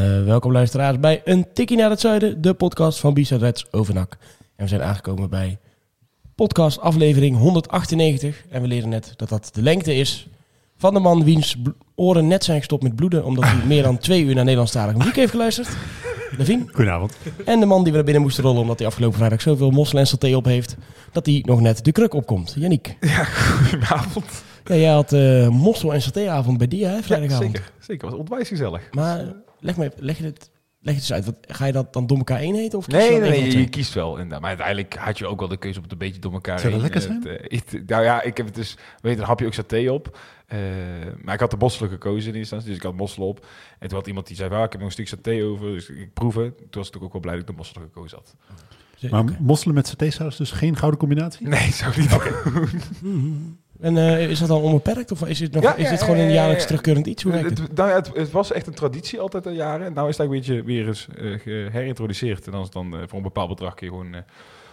Uh, welkom luisteraars bij Een Tikkie naar het Zuiden, de podcast van Bisa Reds Overnak. En we zijn aangekomen bij podcast aflevering 198. En we leren net dat dat de lengte is van de man wiens oren net zijn gestopt met bloeden... omdat hij meer dan twee uur naar Nederlandstalige muziek heeft geluisterd. Levine. Goedenavond. En de man die we naar binnen moesten rollen omdat hij afgelopen vrijdag zoveel mossel en saté op heeft... dat hij nog net de kruk opkomt. Yannick. Ja, goedenavond. Ja, jij had uh, mossel en satéavond bij Dia, hè, vrijdagavond. Ja, zeker. Zeker, was ontwijs gezellig. Maar leg, me, leg je het Leg het eens uit. Wat, ga je dat dan door elkaar één eten? Of kies nee, je nee, je kiest wel. inderdaad. Maar uiteindelijk had je ook wel de keuze om het een beetje door elkaar Zou dat lekker eh, zijn? te eten. nou ja, ik heb het dus... Weet je, dan hap je ook saté op. Eh, maar ik had de mosselen gekozen in eerste instantie. Dus ik had mosselen op. En toen had iemand die zei, "Ah, ik heb nog een stuk saté over. Dus ik proeven. Toen was ik ook wel blij dat ik de mosselen gekozen had. Maar Oké. mosselen met satésaus, dus geen gouden combinatie? Nee, zou ik niet. En eh, is dat dan onbeperkt? Of is dit, nog, Ja, is ja, gewoon een ja, ja, jaarlijks ja. terugkerend iets? Hoe het? Het, nou het, het was echt een traditie altijd al jaren. En nou is het eigenlijk een beetje weer eens eh, geherintroduceerd. En dan is het dan eh, voor een bepaald bedrag kun je gewoon eh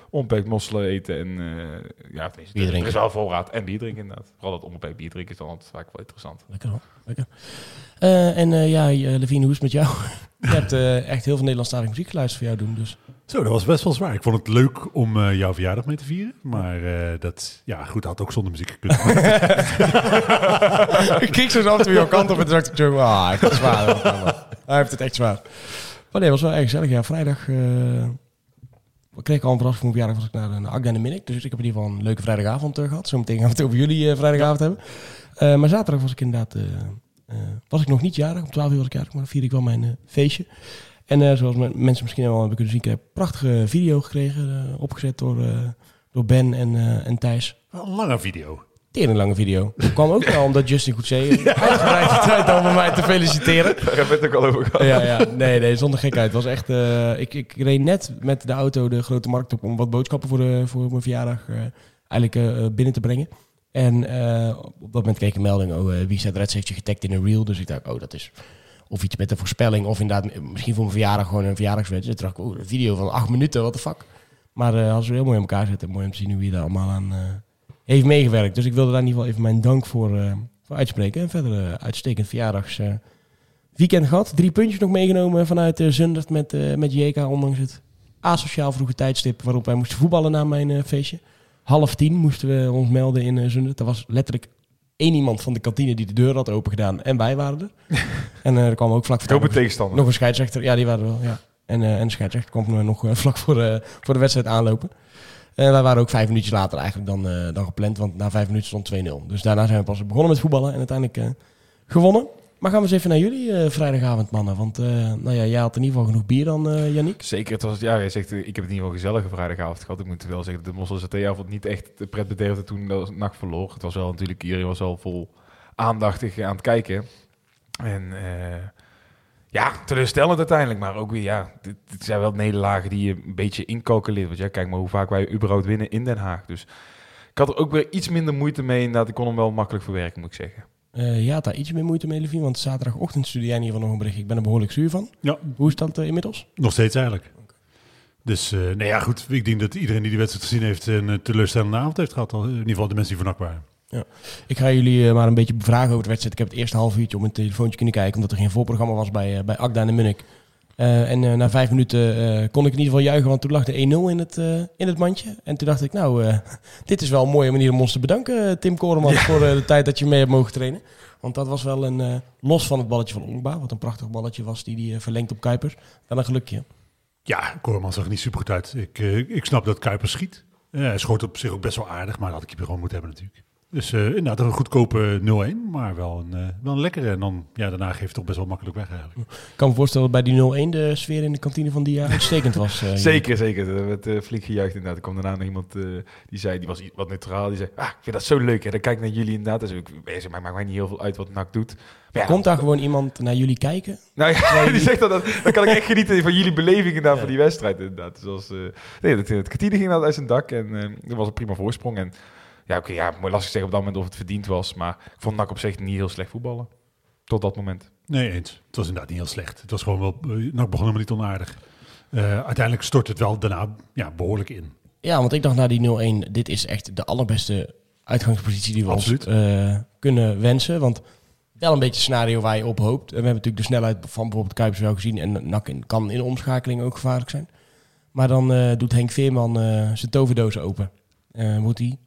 onbeperkt mosselen eten. En eh ja, het is, Bier er drinken. is wel voorraad. En bier drinken inderdaad. Vooral dat onbeperkt bier drinken is dan altijd vaak wel interessant. Lekker hoor. Lekker. Eh, en eh, ja, eh, Levine, hoe is het met jou? Je hebt eh, echt heel veel Nederlandstalige muziek geluisterd voor jou doen. Dus. Zo, dat was best wel zwaar. Ik vond het leuk om eh, jouw verjaardag mee te vieren. Maar eh, dat, ja goed, had ook zonder muziek gekund. ik keek zo af en jouw kant op en dacht ik, ah, heeft het zwaar. hij heeft het echt zwaar. Maar nee, het was wel erg gezellig. Ja, vrijdag... ik kreeg al een verrassing voor mijn verjaardag was ik naar, naar Agda en Minnik. Dus ik heb in ieder geval een leuke vrijdagavond eh, gehad. Zometeen gaan we het over jullie vrijdagavond hebben. Maar zaterdag was ik inderdaad... was ik nog niet jarig. Om 12 uur was ik jarig, maar dan vierde ik wel mijn feestje. En eh, zoals me- mensen misschien wel hebben kunnen zien, ik heb een prachtige video gekregen. eh, opgezet door, eh, door Ben en, en Thijs. een lange video. Tering lange video. Dat kwam ook wel omdat Justin Goedzee uitgebreid de tijd om mij te feliciteren. Daar hebben we het ook al over gehad. Ja, ja, nee, nee, zonder gekheid. Het was echt. ik, ik reed net met de auto de grote markt op om wat boodschappen voor, de, voor mijn verjaardag eigenlijk binnen te brengen. En op dat moment kreeg ik een melding: oh, wie staat Reds heeft je getagd in een reel. Dus ik dacht, oh, dat is of iets met een voorspelling, of inderdaad misschien voor mijn verjaardag gewoon een verjaardagswedstrijd. Dus dacht een video van acht minuten, what the fuck. Maar hadden ze heel mooi in elkaar zetten. Mooi om te zien hoe je daar allemaal aan eh, heeft meegewerkt. Dus ik wilde daar in ieder geval even mijn dank voor, eh, voor uitspreken. En verder eh, uitstekend verjaardags. eh, weekend gehad. Drie puntjes nog meegenomen vanuit Zundert met, met JK. Ondanks het asociaal vroege tijdstip waarop wij moesten voetballen na mijn feestje. Half tien moesten we ons melden in Zundert. Er was letterlijk één iemand van de kantine die de deur had open gedaan. En wij waren er. en eh, er kwam ook vlak voor tegenstander. nog een scheidsrechter. Ja, die waren er wel. Ja. En, eh, en de scheidsrechter kwam er nog eh, vlak voor, eh, voor de wedstrijd aanlopen. En wij waren ook vijf minuutjes later eigenlijk dan, eh, dan gepland. Want na vijf minuten stond 2-0. Dus daarna zijn we pas begonnen met voetballen. En uiteindelijk eh, gewonnen. Maar gaan we eens even naar jullie eh, vrijdagavond, mannen. Want eh, nou ja, jij had in ieder geval genoeg bier dan, Yannick. Zeker, het was, ja, jij zegt, ik heb het in ieder geval gezellige vrijdagavond gehad. Ik moet wel zeggen, de Mossel satéavond niet echt de pret bederfde toen de nacht verloor. Het was wel natuurlijk, iedereen was wel vol aandachtig aan het kijken. En ja, teleurstellend uiteindelijk. Maar ook weer, ja, dit zijn wel nederlagen die je een beetje incalculeert. Want ja, kijk maar hoe vaak wij überhaupt winnen in Den Haag. Dus ik had er ook weer iets minder moeite mee. Inderdaad, ik kon hem wel makkelijk verwerken, moet ik zeggen. Eh ja, had daar iets meer moeite mee, Levine. Want zaterdagochtend stuurde jij in ieder geval nog een bericht. Ik ben er behoorlijk zuur van. Ja, Hoe is dat eh, inmiddels? nog steeds eigenlijk. Dus, eh nee ja, goed. Ik denk dat iedereen die die wedstrijd gezien heeft een teleurstellende avond heeft gehad. Al, in ieder geval de mensen die waren. Ik ga jullie maar een beetje bevragen over de wedstrijd. Ik heb het eerste half uurtje op mijn telefoontje kunnen kijken, omdat er geen voorprogramma was bij, bij Agda en de Munnik. Eh, en eh, na vijf minuten eh, kon ik in ieder geval juichen, want toen lag de 1-0 in het, in het mandje. En toen dacht ik, nou, dit is wel een mooie manier om ons te bedanken, Tim Koreman, voor de tijd dat je mee hebt mogen trainen. Want dat was wel een, los van het balletje van Onkba, wat een prachtig balletje was, die die eh, verlengt op Kuipers. Wel een gelukje. Ja, Koreman zag er niet super goed uit. Ik, ik snap dat Kuipers schiet. Hij schoot op zich ook best wel aardig, maar dat had ik keeper gewoon moeten hebben natuurlijk. Dus eh, inderdaad een goedkope 0-1, maar wel een, eh, wel een lekkere. En dan, ja, daarna geeft het toch best wel makkelijk weg eigenlijk. Ik kan me voorstellen dat bij die 0-1 de sfeer in de kantine van Dia uitstekend was. eh, Zeker, zeker. Er werd uh, flink gejuicht inderdaad. Er kwam daarna nog iemand eh, die zei, die was wat neutraal. Die zei, ah, ik vind dat zo leuk. En dan kijk ik naar jullie inderdaad. Dus ik, zeg, maar maakt mij niet heel veel uit wat NAC doet. Ja, Komt daar gewoon iemand naar jullie kijken? Nou ja, die zegt dat, dat, dan kan ik echt genieten van jullie beleving inderdaad van die wedstrijd inderdaad. Dus als, eh, nee, het, het kantine ging inderdaad uit zijn dak en eh dat was een prima voorsprong. En ja, oké, ja, mooi lastig zeggen op dat moment of het verdiend was, maar ik vond NAC op zich niet heel slecht voetballen. Tot dat moment. Nee, eens. Het was inderdaad niet heel slecht. Het was gewoon wel, uh, nou, begon helemaal niet onaardig. Uh, uiteindelijk stort het wel daarna ja, behoorlijk in. Ja, want ik dacht na die 0-1, dit is echt de allerbeste uitgangspositie die we Absoluut. ons uh, kunnen wensen. Want wel een beetje een scenario waar je op hoopt. En we hebben natuurlijk de snelheid van bijvoorbeeld Kuipers wel gezien. En NAC in- kan in de omschakeling ook gevaarlijk zijn. Maar dan eh, doet Henk Veerman eh, zijn toverdoos open. Eh, moet hij,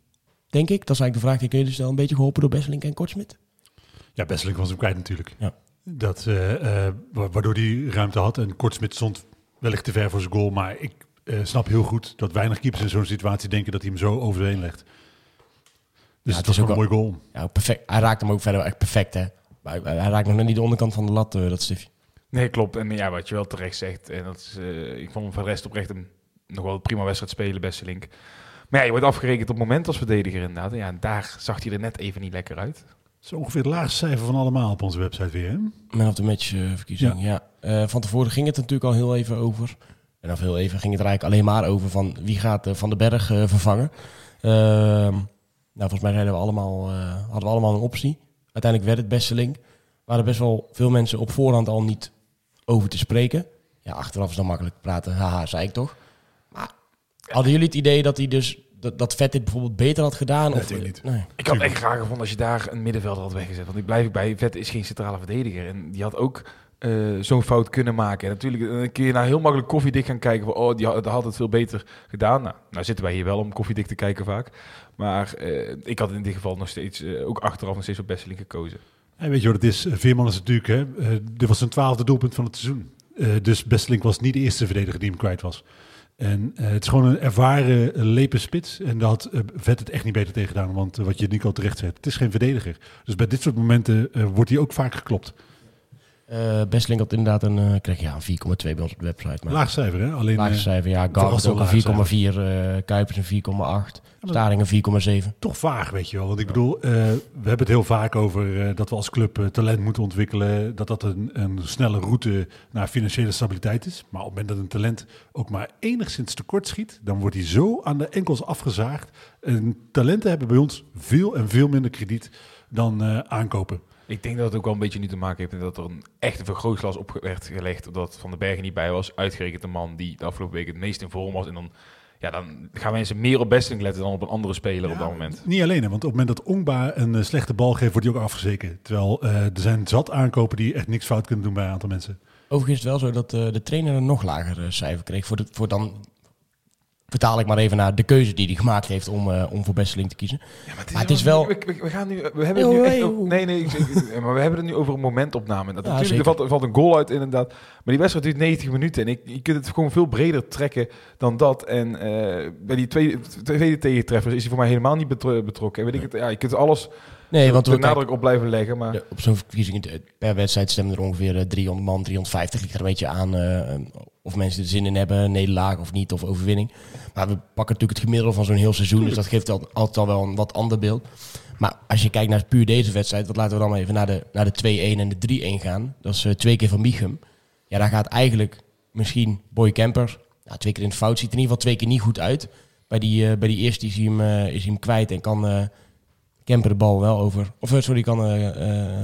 denk ik, dat is eigenlijk de vraag die ik jullie stel, een beetje geholpen door Besselink en Kortsmit? Ja, Besseling was hem kwijt natuurlijk. Ja. Dat, eh, eh, wa- waardoor hij ruimte had. En Kortsmit stond wellicht te ver voor zijn goal. Maar ik eh, snap heel goed dat weinig keepers in zo'n situatie denken dat hij hem zo overheen legt. Dus het het was ook een mooi goal. Ja, perfect. Hij raakt hem ook verder echt perfect, hè. Maar hij, hij raakt nog net niet de onderkant van de lat, eh, dat stiftje. Nee, klopt. En ja, wat je wel terecht zegt, en dat is, ik vond hem voor de rest oprecht een nog wel een prima wedstrijd spelen, beste link. Maar ja, je wordt afgerekend op het moment als verdediger inderdaad. En ja, en daar zag hij er net even niet lekker uit. Is ongeveer het laagste cijfer van allemaal op onze website weer. Hè? Man of the match eh, verkiezing, ja. Eh, van tevoren ging het natuurlijk al heel even over. En of heel even ging het er eigenlijk alleen maar over van wie gaat eh, Van den Berg eh, vervangen. Ehm, nou, volgens mij hadden we, allemaal, eh, hadden we allemaal een optie. Uiteindelijk werd het beste link. Er waren best wel veel mensen op voorhand al niet over te spreken. Ja, achteraf is dan makkelijk praten. Haha, zei ik toch. Hadden jullie het idee dat hij dus dat, dat Vet dit bijvoorbeeld beter had gedaan? Nee, of, natuurlijk niet. Ik Nee. had het Tuurlijk. echt graag gevonden als je daar een middenvelder had weggezet. Want ik blijf ik bij, Vet is geen centrale verdediger. En die had ook eh, zo'n fout kunnen maken. En natuurlijk dan kun je naar heel makkelijk koffiedik gaan kijken. Van, oh, die had, had het veel beter gedaan. Nou, nou zitten wij hier wel om koffiedik te kijken vaak. Maar eh, ik had in dit geval nog steeds, eh, ook achteraf nog steeds op Besseling gekozen. En weet je wat het is? Veerman is natuurlijk, hè, eh, dit was zijn twaalfde doelpunt van het seizoen. Eh, dus Bestelink was niet de eerste verdediger die hem kwijt was. En eh, het is gewoon een ervaren eh, lepe spits. En daar had eh, Vet het echt niet beter tegen gedaan. Want wat je Nico terecht zegt, het is geen verdediger. Dus bij dit soort momenten wordt hij ook vaak geklopt. Bestlink had inderdaad een, kreeg ja, een 4,2 bij ons op de website. Maar Laag cijfer, hè? Alleen eh, cijfer, ja. Had ook een laag 4,4, eh Kuipers een 4,8, Staring een 4,7. toch vaag, weet je wel. Want ik bedoel, eh, we hebben het heel vaak over eh, dat we als club eh, talent moeten ontwikkelen. Dat dat een, een snelle route naar financiële stabiliteit is. Maar op het moment dat een talent ook maar enigszins tekort schiet, dan wordt hij zo aan de enkels afgezaagd. En talenten hebben bij ons veel en veel minder krediet dan eh, aankopen. Ik denk dat het ook wel een beetje nu te maken heeft met dat er een echte vergrootglas op werd gelegd. Omdat Van den Bergen niet bij was. Uitgerekend de man die de afgelopen week het meest in vorm was. En dan, ja, dan gaan mensen meer op Besting letten dan op een andere speler op dat moment. Niet alleen, hè, want op het moment dat Ongba een eh, slechte bal geeft, wordt hij ook afgezeken. Terwijl eh, er zijn zat aankopen die echt niks fout kunnen doen bij een aantal mensen. Overigens is het wel zo dat eh, de trainer een nog lager cijfer kreeg. Voor, de, voor dan vertaal ik maar even naar de keuze die hij gemaakt heeft om, eh, om voor Besseling te kiezen. Ja, maar Maar het is wel- We, gaan nu... We hebben het nu echt... over- nee, nee, ik- ik- maar we hebben het nu over een momentopname. Dat, Ja, natuurlijk, er valt, er valt een goal uit inderdaad. Maar die wedstrijd duurt 90 minuten. En ik, je kunt het gewoon veel breder trekken dan dat. En eh, bij die tweede, tweede tegentreffers is hij voor mij helemaal niet betro- betrokken. En weet ik het, ja, je kunt alles Nee, want we nadruk op blijven leggen. Maar op zo'n verkiezing eh, per wedstrijd stemmen er ongeveer eh, 300 man, 350. Ligt er een beetje aan eh, of mensen er zin in hebben, nederlaag of niet, of overwinning. Maar we pakken natuurlijk het gemiddelde van zo'n heel seizoen, dus dat geeft al, altijd al wel een wat ander beeld. Maar als je kijkt naar puur deze wedstrijd, wat laten we dan maar even naar de, naar de 2-1 en de 3-1 gaan. Dat is eh, twee keer van Michum. Ja, daar gaat eigenlijk misschien Boy Kemper, nou, twee keer in het fout, ziet er in ieder geval twee keer niet goed uit. Bij die, eh, bij die eerste is hij, hem, eh, is hij hem kwijt en kan... Kemper de bal wel over. Of sorry, kan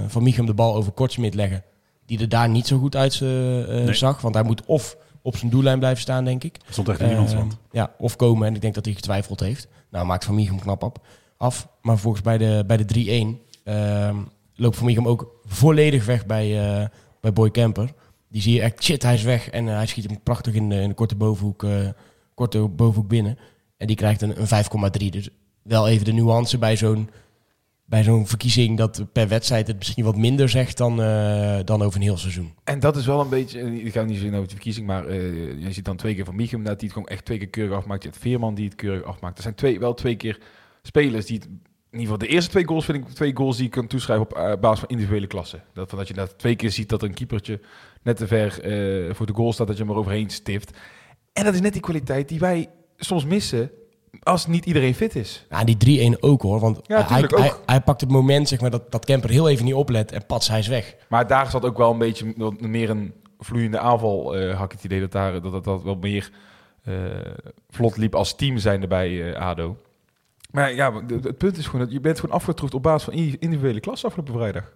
Van Michum de bal over Kortsmit leggen. Die er daar niet zo goed uit Nee. zag. Want hij moet of op zijn doellijn blijven staan, denk ik. Dat stond echt in iemands Eh, ja, of komen. En ik denk dat hij getwijfeld heeft. Nou, maakt Van Michum knap op, af. Maar volgens bij de, bij de 3-1 ehm, loopt Van Michum ook volledig weg bij, eh, bij Boy Kemper. Die zie je echt, shit, hij is weg. En eh, hij schiet hem prachtig in de, in de korte bovenhoek, korte bovenhoek binnen. En die krijgt een, een 5,3. Dus wel even de nuance bij zo'n bij zo'n verkiezing dat per wedstrijd het misschien wat minder zegt dan, eh, dan over een heel seizoen. En dat is wel een beetje, eh, ik ga niet zien over de verkiezing, maar eh, je ziet dan twee keer van Michum dat hij het gewoon echt twee keer keurig afmaakt. Je hebt Veerman die het keurig afmaakt. Er zijn twee, wel twee keer spelers die het in ieder geval de eerste twee goals vind ik twee goals die ik kan toeschrijven op basis van individuele klasse. Dat, dat je dat twee keer ziet dat een keepertje net te ver voor de goal staat, dat je hem er overheen stift. En dat is net die kwaliteit die wij soms missen als niet iedereen fit is. Ja, die 3-1 ook hoor. Want Ja, hij, hij, hij pakt het moment zeg maar, dat, dat Kemper heel even niet oplet en pats, hij is weg. Maar daar zat ook wel een beetje meer een vloeiende aanval, eh, had ik het idee dat daar, dat, dat, dat wel meer eh, vlot liep als team zijnde bij eh, ADO. Maar ja, het punt is gewoon dat je bent gewoon afgetroefd op basis van individuele klas afgelopen vrijdag.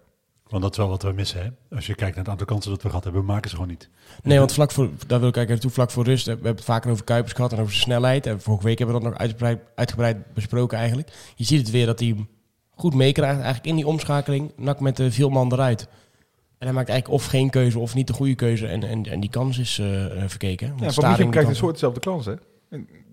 Want dat is wel wat we missen, hè? Als je kijkt naar het aantal kansen dat we gehad hebben, we maken ze gewoon niet. Nee, want vlak voor, daar wil ik eigenlijk even toe, vlak voor rust. We hebben het vaker over Kuipers gehad en over zijn snelheid. En vorige week hebben we dat nog uitgebreid, uitgebreid besproken eigenlijk. Je ziet het weer dat hij goed meekrijgt eigenlijk in die omschakeling. Nak met de veel man eruit. En hij maakt eigenlijk of geen keuze of niet de goede keuze. En, en, en die kans is eh, eh, verkeken. Want Ja, Van Michel krijgt een soort dezelfde kans, hè?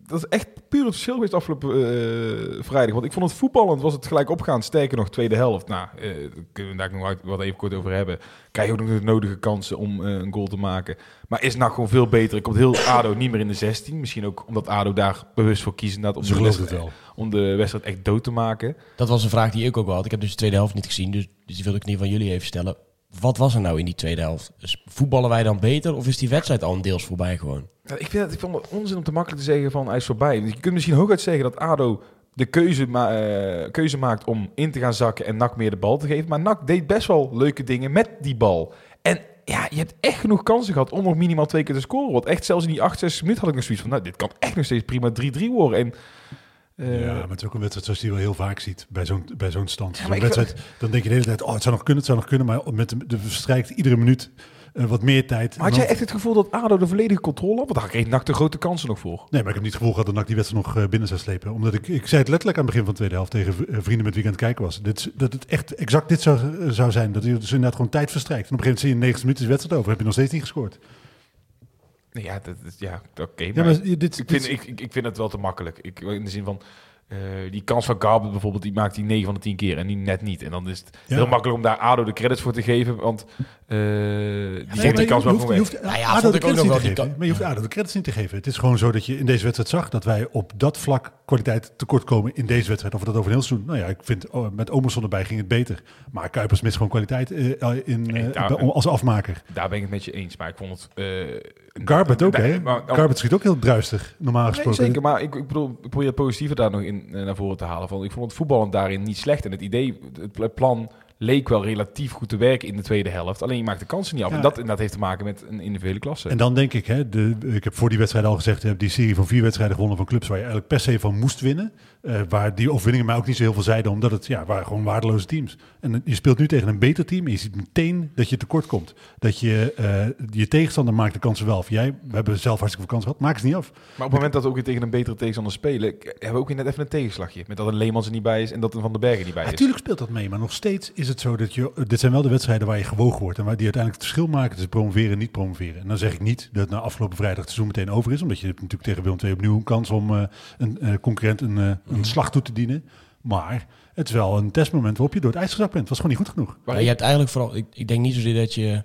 Dat is echt puur het verschil geweest afgelopen eh, vrijdag. Want ik vond het voetballend was het gelijk opgaan. Sterker nog, tweede helft. Nou, eh, daar kunnen we daar nog wat even kort over hebben. Krijg je ook nog de nodige kansen om eh, een goal te maken. Maar is nou gewoon veel beter. Komt heel ADO niet meer in de 16. Misschien ook omdat ADO daar bewust voor kiezen. Ze Om, de geloven het wedstrijd, wel. om de wedstrijd echt dood te maken. Dat was een vraag die ik ook wel had. Ik heb dus de tweede helft niet gezien. Dus, dus die wil ik niet van jullie even stellen. Wat was er nou in die tweede helft? Dus voetballen wij dan beter? Of is die wedstrijd al een deels voorbij gewoon? Ik, vind het, ik vond het onzin om te makkelijk te zeggen van hij is voorbij. Je kunt misschien hooguit zeggen dat ADO de keuze, ma eh, keuze maakt om in te gaan zakken en NAC meer de bal te geven. Maar NAC deed best wel leuke dingen met die bal. En ja, je hebt echt genoeg kansen gehad om nog minimaal twee keer te scoren. Want echt zelfs in die 68 minuten had ik nog zoiets van, nou, dit kan echt nog steeds prima 3-3 worden. En, eh, ja, maar het is ook een wedstrijd zoals je wel heel vaak ziet bij zo'n, bij zo'n stand. Zo'n wedstrijd, dan denk je de hele tijd, oh, het zou nog kunnen, het zou nog kunnen. Maar met de, de verstrijkt iedere minuut eh, wat meer tijd. maar had jij echt het gevoel dat ADO de volledige controle had? Want daar kreeg NAC de grote kansen nog voor. Nee, maar ik heb niet het gevoel gehad dat NAC die wedstrijd nog eh, binnen zou slepen. Omdat ik, ik zei het letterlijk aan het begin van de tweede helft tegen eh, vrienden met wie ik aan het kijken was. Dit, dat het echt exact dit zou, eh, zou zijn. Dat je dus inderdaad gewoon tijd verstrijkt. En op een gegeven moment zie je in 90 minuten de wedstrijd over. Heb je nog steeds niet gescoord. Nee, Ja, dat, is- ja oké. Ja, maar maar dit, dit, Ik vind, ik, ik, ik vind het wel te makkelijk. Ik, in de zin van, eh, die kans van Garbert bijvoorbeeld, die maakt hij 9 van de 10 keer en die net niet. En dan is het Ja. heel makkelijk om daar ADO de credits voor te geven, want eh, die Nee, geeft die maar kans wel gewoon weg. hoeft Nou ja, ADO de ik ook credits nog niet wel te die geven. kan- Maar je hoeft ADO de credits niet te geven. Het is gewoon zo dat je in deze wedstrijd zag dat wij op dat vlak kwaliteit tekort komen in deze wedstrijd. Of we dat over een heel seizoen. Nou ja, ik vind oh, met Omerson erbij ging het beter. Maar Kuipers mist gewoon kwaliteit eh, in, Nee, eh, daar- bij- als afmaker. Daar ben ik het met je eens, maar ik vond het... Garbert ook, nee, hè? maar- Garbert schiet ook heel druistig, normaal Nee, gesproken. zeker, maar ik, ik bedoel, ik probeer het positieve daar nog in eh, naar voren te halen. Van, ik vond het voetballen daarin niet slecht. En het idee, het pl- plan leek wel relatief goed te werken in de tweede helft. Alleen je maakt de kansen niet af. Ja. En dat inderdaad heeft te maken met een individuele klasse. En dan denk ik, hè, de, ik heb voor die wedstrijd al gezegd, je hebt die serie van vier wedstrijden gewonnen van clubs waar je eigenlijk per se van moest winnen. Eh, waar die overwinningen mij ook niet zo heel veel zeiden, omdat het ja, waren gewoon waardeloze teams. En je speelt nu tegen een beter team en je ziet meteen dat je tekort komt. Dat je eh, je tegenstander maakt de kansen wel. Of jij, we hebben zelf hartstikke veel kansen gehad, maak ze niet af. Maar op het moment dat we ook weer tegen een betere tegenstander spelen, hebben we ook weer net even een tegenslagje. Met dat een Leemans er niet bij is en dat een Van den Bergen niet bij is. Natuurlijk speelt dat mee, maar nog steeds is het zo dat je. Dit zijn wel de wedstrijden waar je gewogen wordt en waar die uiteindelijk het verschil maken tussen promoveren en niet promoveren. En dan zeg ik niet dat na afgelopen vrijdag het seizoen meteen over is, omdat je hebt natuurlijk tegen Willem II opnieuw een kans om eh, een eh, concurrent een, eh, een slag toe te dienen. Maar het is wel een testmoment waarop je door het ijs gezakt bent. Het was gewoon niet goed genoeg. Maar je hebt eigenlijk vooral, ik, ik denk niet zozeer dat je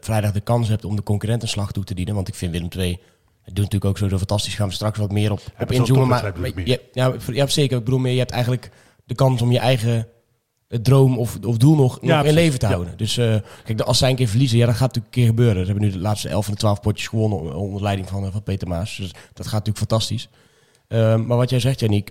vrijdag de kans hebt om de concurrent een slag toe te dienen. Want ik vind Willem II, het doet natuurlijk ook zo fantastisch. Gaan we straks wat meer op, op inzoomen. Maar, maar je, ja, ja, zeker. Ik bedoel meer, je hebt eigenlijk de kans om je eigen eh, droom of, of doel nog, nog in leven te Ja. houden. Dus eh, kijk, als zij een keer verliezen, ja, dat gaat natuurlijk een keer gebeuren. Ze hebben nu de laatste 11 van de 12 potjes gewonnen onder leiding van, eh, van Peter Maas. Dus dat gaat natuurlijk fantastisch. Ehm, maar wat jij zegt, Janiek,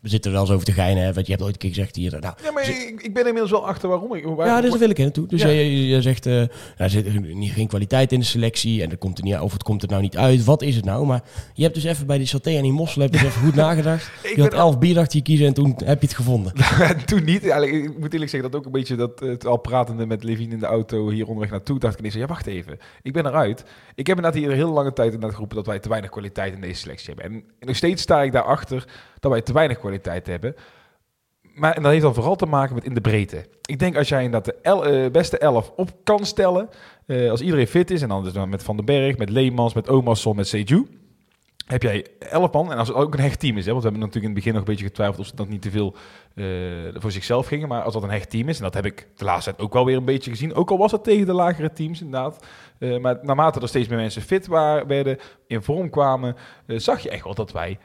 we zitten er wel eens over te geinen. Hè, want je hebt ooit een keer gezegd hier, nou, Ja, maar ik, ik ben inmiddels wel achter waarom. Ik, waar- ja, dus daar wil ik in naartoe. Dus Ja. jij zegt, eh er zit niet, geen kwaliteit in de selectie en er komt er niet, of het komt er nou niet uit. Wat is het nou? Maar je hebt dus even bij die saté en die mossel heb je dus even goed nagedacht. Ik Je had elf bier achter je kiezen en toen heb je het gevonden. Toen niet. Eigenlijk, ik moet eerlijk zeggen dat ook een beetje dat eh, het al pratende met Levine in de auto hier onderweg naartoe dacht ik ineens, ja wacht even, ik ben eruit. Ik heb inderdaad hier een hele lange tijd inderdaad geroepen dat wij te weinig kwaliteit in deze selectie hebben. En nog steeds sta ik daarachter dat wij te weinig kwaliteit hebben. Maar en dat heeft dan vooral te maken met in de breedte. Ik denk als jij inderdaad de eh, beste elf op kan stellen, eh, als iedereen fit is, en dan dus met Van den Berg, met Leemans, met Omarsson, met Seju, heb jij elf man. En als het ook een hecht team is, hè, want we hebben natuurlijk in het begin nog een beetje getwijfeld of ze dat niet te veel eh, voor zichzelf gingen. Maar als dat een hecht team is, en dat heb ik de laatste tijd ook wel weer een beetje gezien. Ook al was dat tegen de lagere teams inderdaad. Maar naarmate er steeds meer mensen fit waren, werden, in vorm kwamen, zag je echt wel dat wij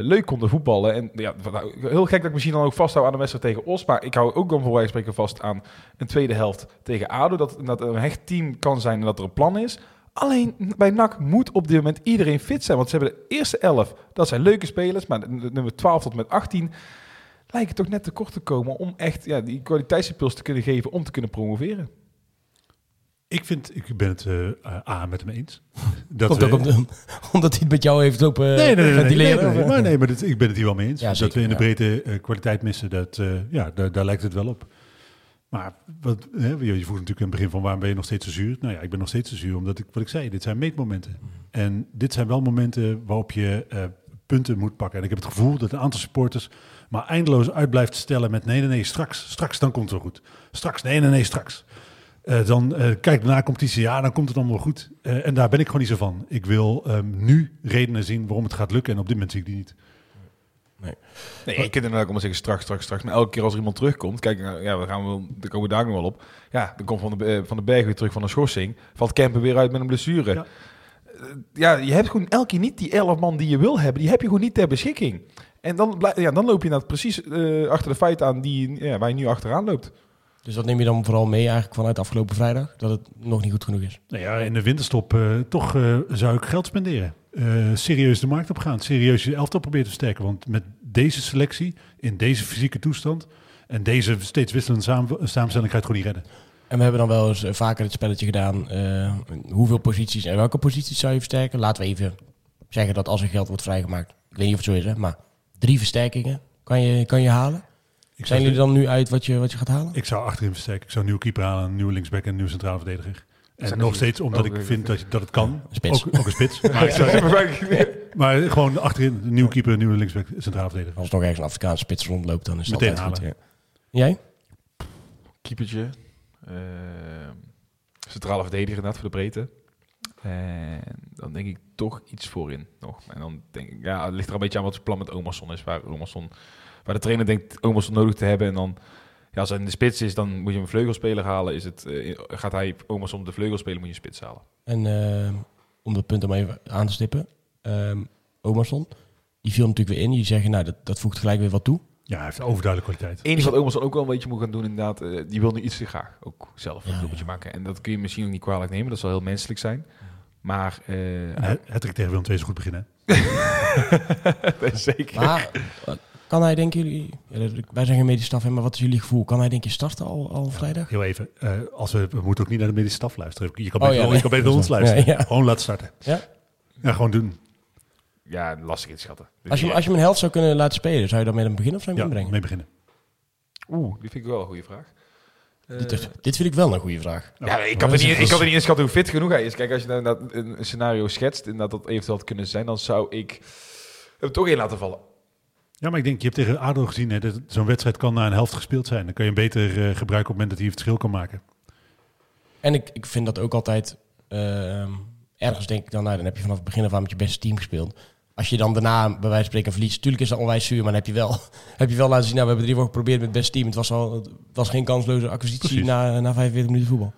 leuk konden voetballen. En ja, heel gek dat ik misschien dan ook vasthoud aan de wedstrijd tegen Os. Maar ik hou ook dan voor wijze spreken vast aan een tweede helft tegen ADO. Dat, dat een hecht team kan zijn en dat er een plan is. Alleen bij NAC moet op dit moment iedereen fit zijn. Want ze hebben de eerste 11, dat zijn leuke spelers. Maar nummer 12 tot met 18 lijken toch net tekort te komen om echt ja, die kwaliteitsimpuls te kunnen geven om te kunnen promoveren. Ik vind, ik ben het eh, A met hem eens. Dat Komt we- om omdat hij het met jou heeft lopen Nee, nee, nee, nee, maar, nee, maar dit- ik ben het hier wel mee eens. Ja, dat zeker, we in de ja. breedte eh, kwaliteit missen, dat, eh, ja, daar, daar lijkt het wel op. Maar wat, hè, je, vroeg natuurlijk in het begin van waarom ben je nog steeds zo zuur? Nou ja, ik ben nog steeds zo zuur omdat ik, wat ik zei, dit zijn meetmomenten. Mhm. En dit zijn wel momenten waarop je punten moet pakken. En ik heb het gevoel dat een aantal supporters maar eindeloos uit blijft stellen met nee, nee, nee, straks, straks, dan komt het wel goed. Straks, nee, nee, nee, straks. Eh, dan eh, kijk na competitie, ja, dan komt het allemaal goed. Eh, en daar ben ik gewoon niet zo van. Ik wil ehm, nu redenen zien waarom het gaat lukken en op dit moment zie ik die niet. Nee, ik kan inderdaad ook maar zeggen straks, straks, straks. Maar elke keer als er iemand terugkomt, kijk, nou, ja, we gaan wel, daar komen we daar nog wel op. Ja, dan komt Van de, van de Berg weer terug van een schorsing. Valt Kempen weer uit met een blessure. Ja. Ja, je hebt gewoon elke keer niet die 11 man die je wil hebben. Die heb je gewoon niet ter beschikking. En dan, ja, dan loop je nou precies eh, achter de feiten aan die, ja, waar je nu achteraan loopt. Dus dat neem je dan vooral mee eigenlijk vanuit afgelopen vrijdag? Dat het nog niet goed genoeg is? Nou ja, in de winterstop eh, toch eh, zou ik geld spenderen. Eh, serieus de markt op gaan. Serieus je elftal proberen te versterken. Want met deze selectie, in deze fysieke toestand... en deze steeds wisselende samen, samenstelling ga je het gewoon niet redden. En we hebben dan wel eens vaker het spelletje gedaan. hoeveel posities en welke posities zou je versterken? Laten we even zeggen dat als er geld wordt vrijgemaakt. Ik weet niet of het zo is, hè, maar drie versterkingen kan je, kan je halen. Ik Zijn jullie dan nu uit wat je, wat je gaat halen? ik zou achterin versterken. Ik zou een nieuwe keeper halen, een nieuwe linksback en een nieuwe centrale verdediger. En nog steeds omdat ook- ik vind dat, je- dat het kan. Een spits. Ook, ook een spits. Maar, ik zou- maar gewoon achterin, een nieuwe keeper, een nieuwe linksback, centrale verdediger. Als er nog ergens een Afrikaanse spits rondloopt, dan is het Meteen altijd goed. Ja. Jij? Keepertje. eh, centrale verdediger inderdaad voor de breedte. En dan denk ik toch iets voorin nog. En dan denk ik, ja, het ligt er een beetje aan wat het plan met Omerson is. Waar, Omerson, waar de trainer denkt Omerson nodig te hebben. En dan, ja, als hij in de spits is, dan moet je een vleugelspeler halen. Is het, eh, gaat hij Omerson op de vleugelspeler, moet je een spits halen. En eh, om dat punt om even aan te stippen. ehm Omerson, die viel natuurlijk weer in. Die zeggen, nou, dat, dat voegt gelijk weer wat toe. Ja, hij heeft overduidelijke kwaliteit. Enige wat Omerson ook wel een beetje moet gaan doen, inderdaad, eh, die wil nu iets te graag ook zelf een doelpuntje ja. maken. En dat kun je misschien ook niet kwalijk nemen, dat zal heel menselijk zijn. Maar eh, het het tegen Willem II is goed beginnen. zeker. Maar kan hij, denken jullie... ja, wij zijn geen medische staf, maar wat is jullie gevoel? Kan hij denk je starten al, al vrijdag? Heel even, eh, als we, we moeten ook niet naar de medische staf luisteren. Je kan Oh, beter, ja, je nee. kan beter ons luisteren. ja. Gewoon laten starten. Ja? Ja, gewoon doen. Ja, lastig inschatten. Als je, als je hem een helft zou kunnen laten spelen, zou je dan met hem beginnen of zou je Ja, hem inbrengen? mee beginnen. Oeh, die vind ik wel een goede vraag. Dit, dit- dit vind ik wel een goede vraag. Ja, ik kan, er niet, een- ik kan er niet inschatten hoe fit genoeg hij is. Kijk, als je dan dat een scenario schetst en dat dat eventueel had kunnen zijn, dan zou ik hem toch in laten vallen. Ja, maar ik denk, je hebt tegen ADO gezien, hè, dat zo'n wedstrijd kan na een helft gespeeld zijn. Dan kan je hem beter eh, gebruiken op het moment dat hij het verschil kan maken. En ik, ik vind dat ook altijd... ehm, ergens denk ik dan, nou, dan heb je vanaf het begin af aan met je beste team gespeeld. Als je dan daarna bij wijze van spreken verliest, natuurlijk is dat onwijs zuur, maar dan heb je wel, heb je wel laten zien, nou, we hebben drie woorden geprobeerd met het beste team. Het was, al, het was geen kansloze acquisitie Precies. na, na 45 minuten voetbal.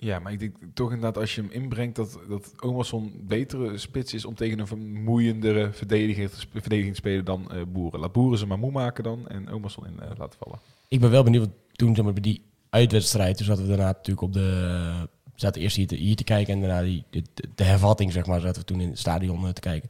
Ja, maar ik denk toch inderdaad als je hem inbrengt dat, dat Omerson betere spits is om tegen een vermoeiendere verdediger, verdediging te spelen dan eh, Boeren. Laat Boeren ze maar moe maken dan en Omerson in eh, laten vallen. Ik ben wel benieuwd, want toen zeg maar, bij die uitwedstrijd, toen zaten we daarna natuurlijk op de... We zaten eerst hier te, hier te kijken en daarna die, de, de, hervatting, zeg maar, zaten we toen in het stadion eh, te kijken.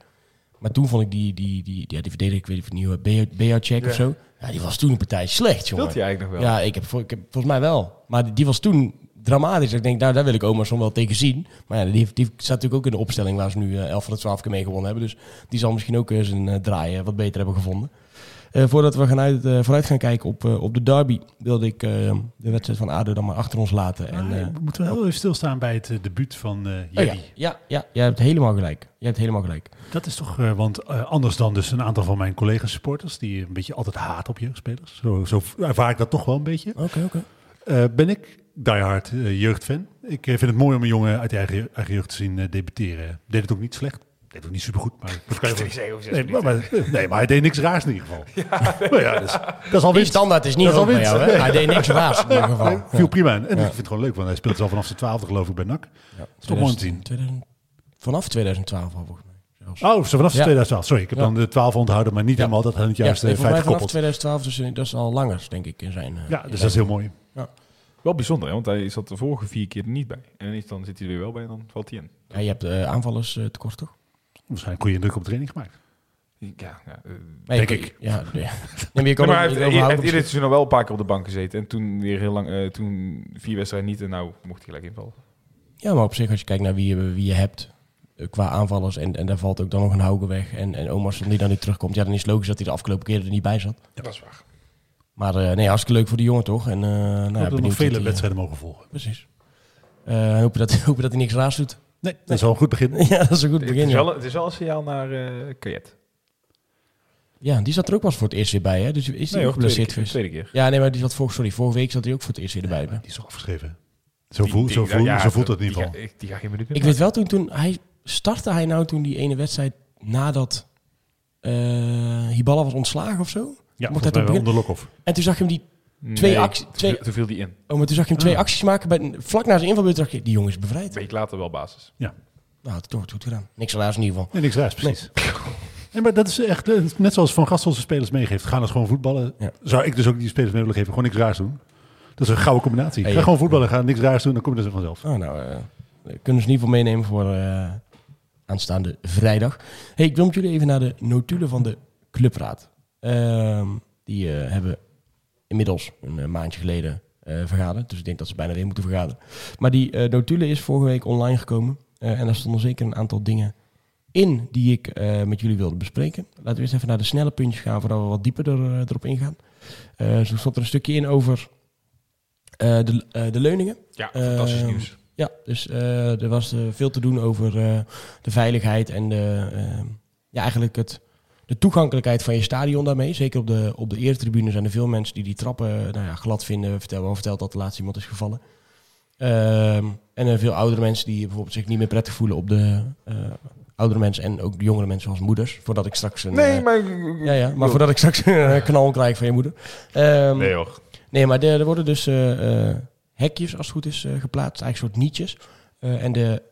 Maar toen vond ik die, die, die, ja, die verdediger, ik weet niet of het nieuwe Beacek Ja. of zo. Ja, die was toen een partij slecht, jongen. Speelt hij eigenlijk nog wel? Ja, ik heb, ik heb volgens mij wel. Maar die, die was toen dramatisch. Ik denk, nou, daar wil ik Omerson wel tegen zien. Maar ja, die, heeft- die staat natuurlijk ook in de opstelling waar ze nu eh 11 van de 12 keer mee gewonnen hebben. Dus die zal misschien ook eh, zijn eh, draaien wat beter hebben gevonden. Eh, voordat we gaan uit, eh, vooruit gaan kijken op, eh, op de derby, wilde ik eh, de wedstrijd van ADO dan maar achter ons laten. En, Maar eh, we moeten wel heel even stilstaan bij het eh, debuut van eh oh ja, ja, ja, jij hebt helemaal gelijk. Je hebt helemaal gelijk. Dat is toch, eh, want eh, anders dan dus een aantal van mijn collega-supporters, die een beetje altijd haat op jeugdspelers. Zo, zo ervaar ik dat toch wel een beetje. Oké, oké. Eh, ben ik diehard eh, jeugdfan. Ik eh, vind het mooi om een jongen uit de eigen, eigen jeugd te zien eh, debuteren. Deed het ook niet slecht. Deed het ook niet supergoed, maar dat kan je wel- Nee, maar, maar- nee, maar hij deed niks raars in ieder geval. Ja, ja, dus, dat is al Die winst. standaard is niet Dat jou? Hij deed niks raars in ieder Nee, geval. viel prima in. En Ja. ik vind het gewoon leuk, want hij speelt al vanaf zijn twaalfde geloof ik bij NAC. Ja. is toch mooi om te zien. 2000 vanaf 2012 al volgens mij. Oh, zo vanaf Ja. 2012. Sorry, ik heb Ja. dan de 12 onthouden, maar niet Ja. helemaal dat aan het juiste feit mij vanaf gekoppeld. 2012, dus dat is al langer, denk ik, in zijn... Ja, dus dat is heel mooi. Wel bijzonder, hè? want hij zat de vorige vier keer er niet bij. En ineens dan zit hij er weer wel bij en dan valt hij in. Ja, je hebt eh, aanvallers eh, tekort, toch? Waarschijnlijk goede indruk op de training gemaakt. Ja, ja, eh, Nee, Denk ik. Ja, nee. Nee, maar je kan Nee, maar hij heeft, heeft op ieder seizoen al wel een paar keer op de bank gezeten. En toen weer heel lang, eh, toen vier wedstrijden niet en nou mocht hij gelijk invallen. Ja, maar op zich, als je kijkt naar wie je, wie je hebt qua aanvallers... en, en daar valt ook dan nog een Hauge weg en, en Omarsson die dan niet terugkomt... ja, dan is het logisch dat hij de afgelopen keren er niet bij zat. Ja, dat is waar. Maar eh, nee, hartstikke leuk voor die jongen, toch? En, eh nou, ja, Ik hoop dat we benieuwd nog vele hij, eh, wedstrijden mogen volgen. Precies. Eh hopen, dat, hopen dat hij niks raars doet. Nee, dat is wel een goed begin. ja, dat is een goed Het begin. is, ja. wel, het is wel een signaal naar eh Kajet. Ja, die zat er ook pas voor het eerst weer bij, hè? Dus is die Nee ook geblesseerd geweest? tweede keer. Ja, nee, maar die zat vorige, sorry, vorige week zat hij ook voor het eerst weer erbij. Die is toch afgeschreven. Zo, Die- voel, die- zo, voel, ja, zo voelt het in ieder geval. ga- Die ga geen minuut Ik weet wel toen, toen hij startte hij nou toen die ene wedstrijd nadat eh Hiballa was ontslagen of zo. Ja, Mocht hij onder Lokhoff. En toen zag je hem die, twee Nee, acties- twee- Toen, viel die in. oh, maar toen zag je hem twee Ah. acties maken bij, vlak na zijn invalbeurt. dacht je, die jongen is bevrijd. week later wel basis. Nou, had hij toch goed gedaan. Niks helaas in ieder geval. Nee, niks raars, precies. Nee, maar dat is echt, eh, net zoals Van Gastel zijn spelers meegeeft. Gaan dus gewoon voetballen. Ja. Zou ik dus ook die spelers mee willen geven. Gewoon niks raars doen. Dat is een gouden combinatie. Hey, ga ja. gewoon voetballen, ga niks raars doen, dan kom je er vanzelf. Oh, nou, eh, kunnen ze in ieder geval meenemen voor eh, aanstaande vrijdag. Hey, ik wil met jullie even naar de notulen van de clubraad. Ehm, die eh, hebben inmiddels een eh, maandje geleden eh, vergaderd. Dus ik denk dat ze bijna weer moeten vergaderen. Maar die notulen is vorige week online gekomen. En daar stonden zeker een aantal dingen in die ik met jullie wilde bespreken. Laten we eerst even naar de snelle puntjes gaan voordat we wat dieper er, erop ingaan. Eh zo stond er een stukje in over de, de leuningen. Ja, fantastisch Ehm, nieuws. Ja, dus er was veel te doen over de veiligheid en de, eh, ja, eigenlijk het, de toegankelijkheid van je stadion daarmee. Zeker op de, op de eretribune zijn er veel mensen die die trappen eh, nou ja, glad vinden. Vertel, wel verteld dat er laatst iemand is gevallen. Ehm, en er veel oudere mensen die bijvoorbeeld zich niet meer prettig voelen op de eh, oudere mensen en ook de jongere mensen zoals moeders. Voordat ik straks een... Nee, eh, maar... ja, ja, maar voordat ik straks een knal krijg van je moeder. Ehm, Nee hoor. Nee, maar er, er worden dus eh, eh, hekjes, als het goed is, eh, geplaatst. Eigenlijk soort nietjes. Eh, en de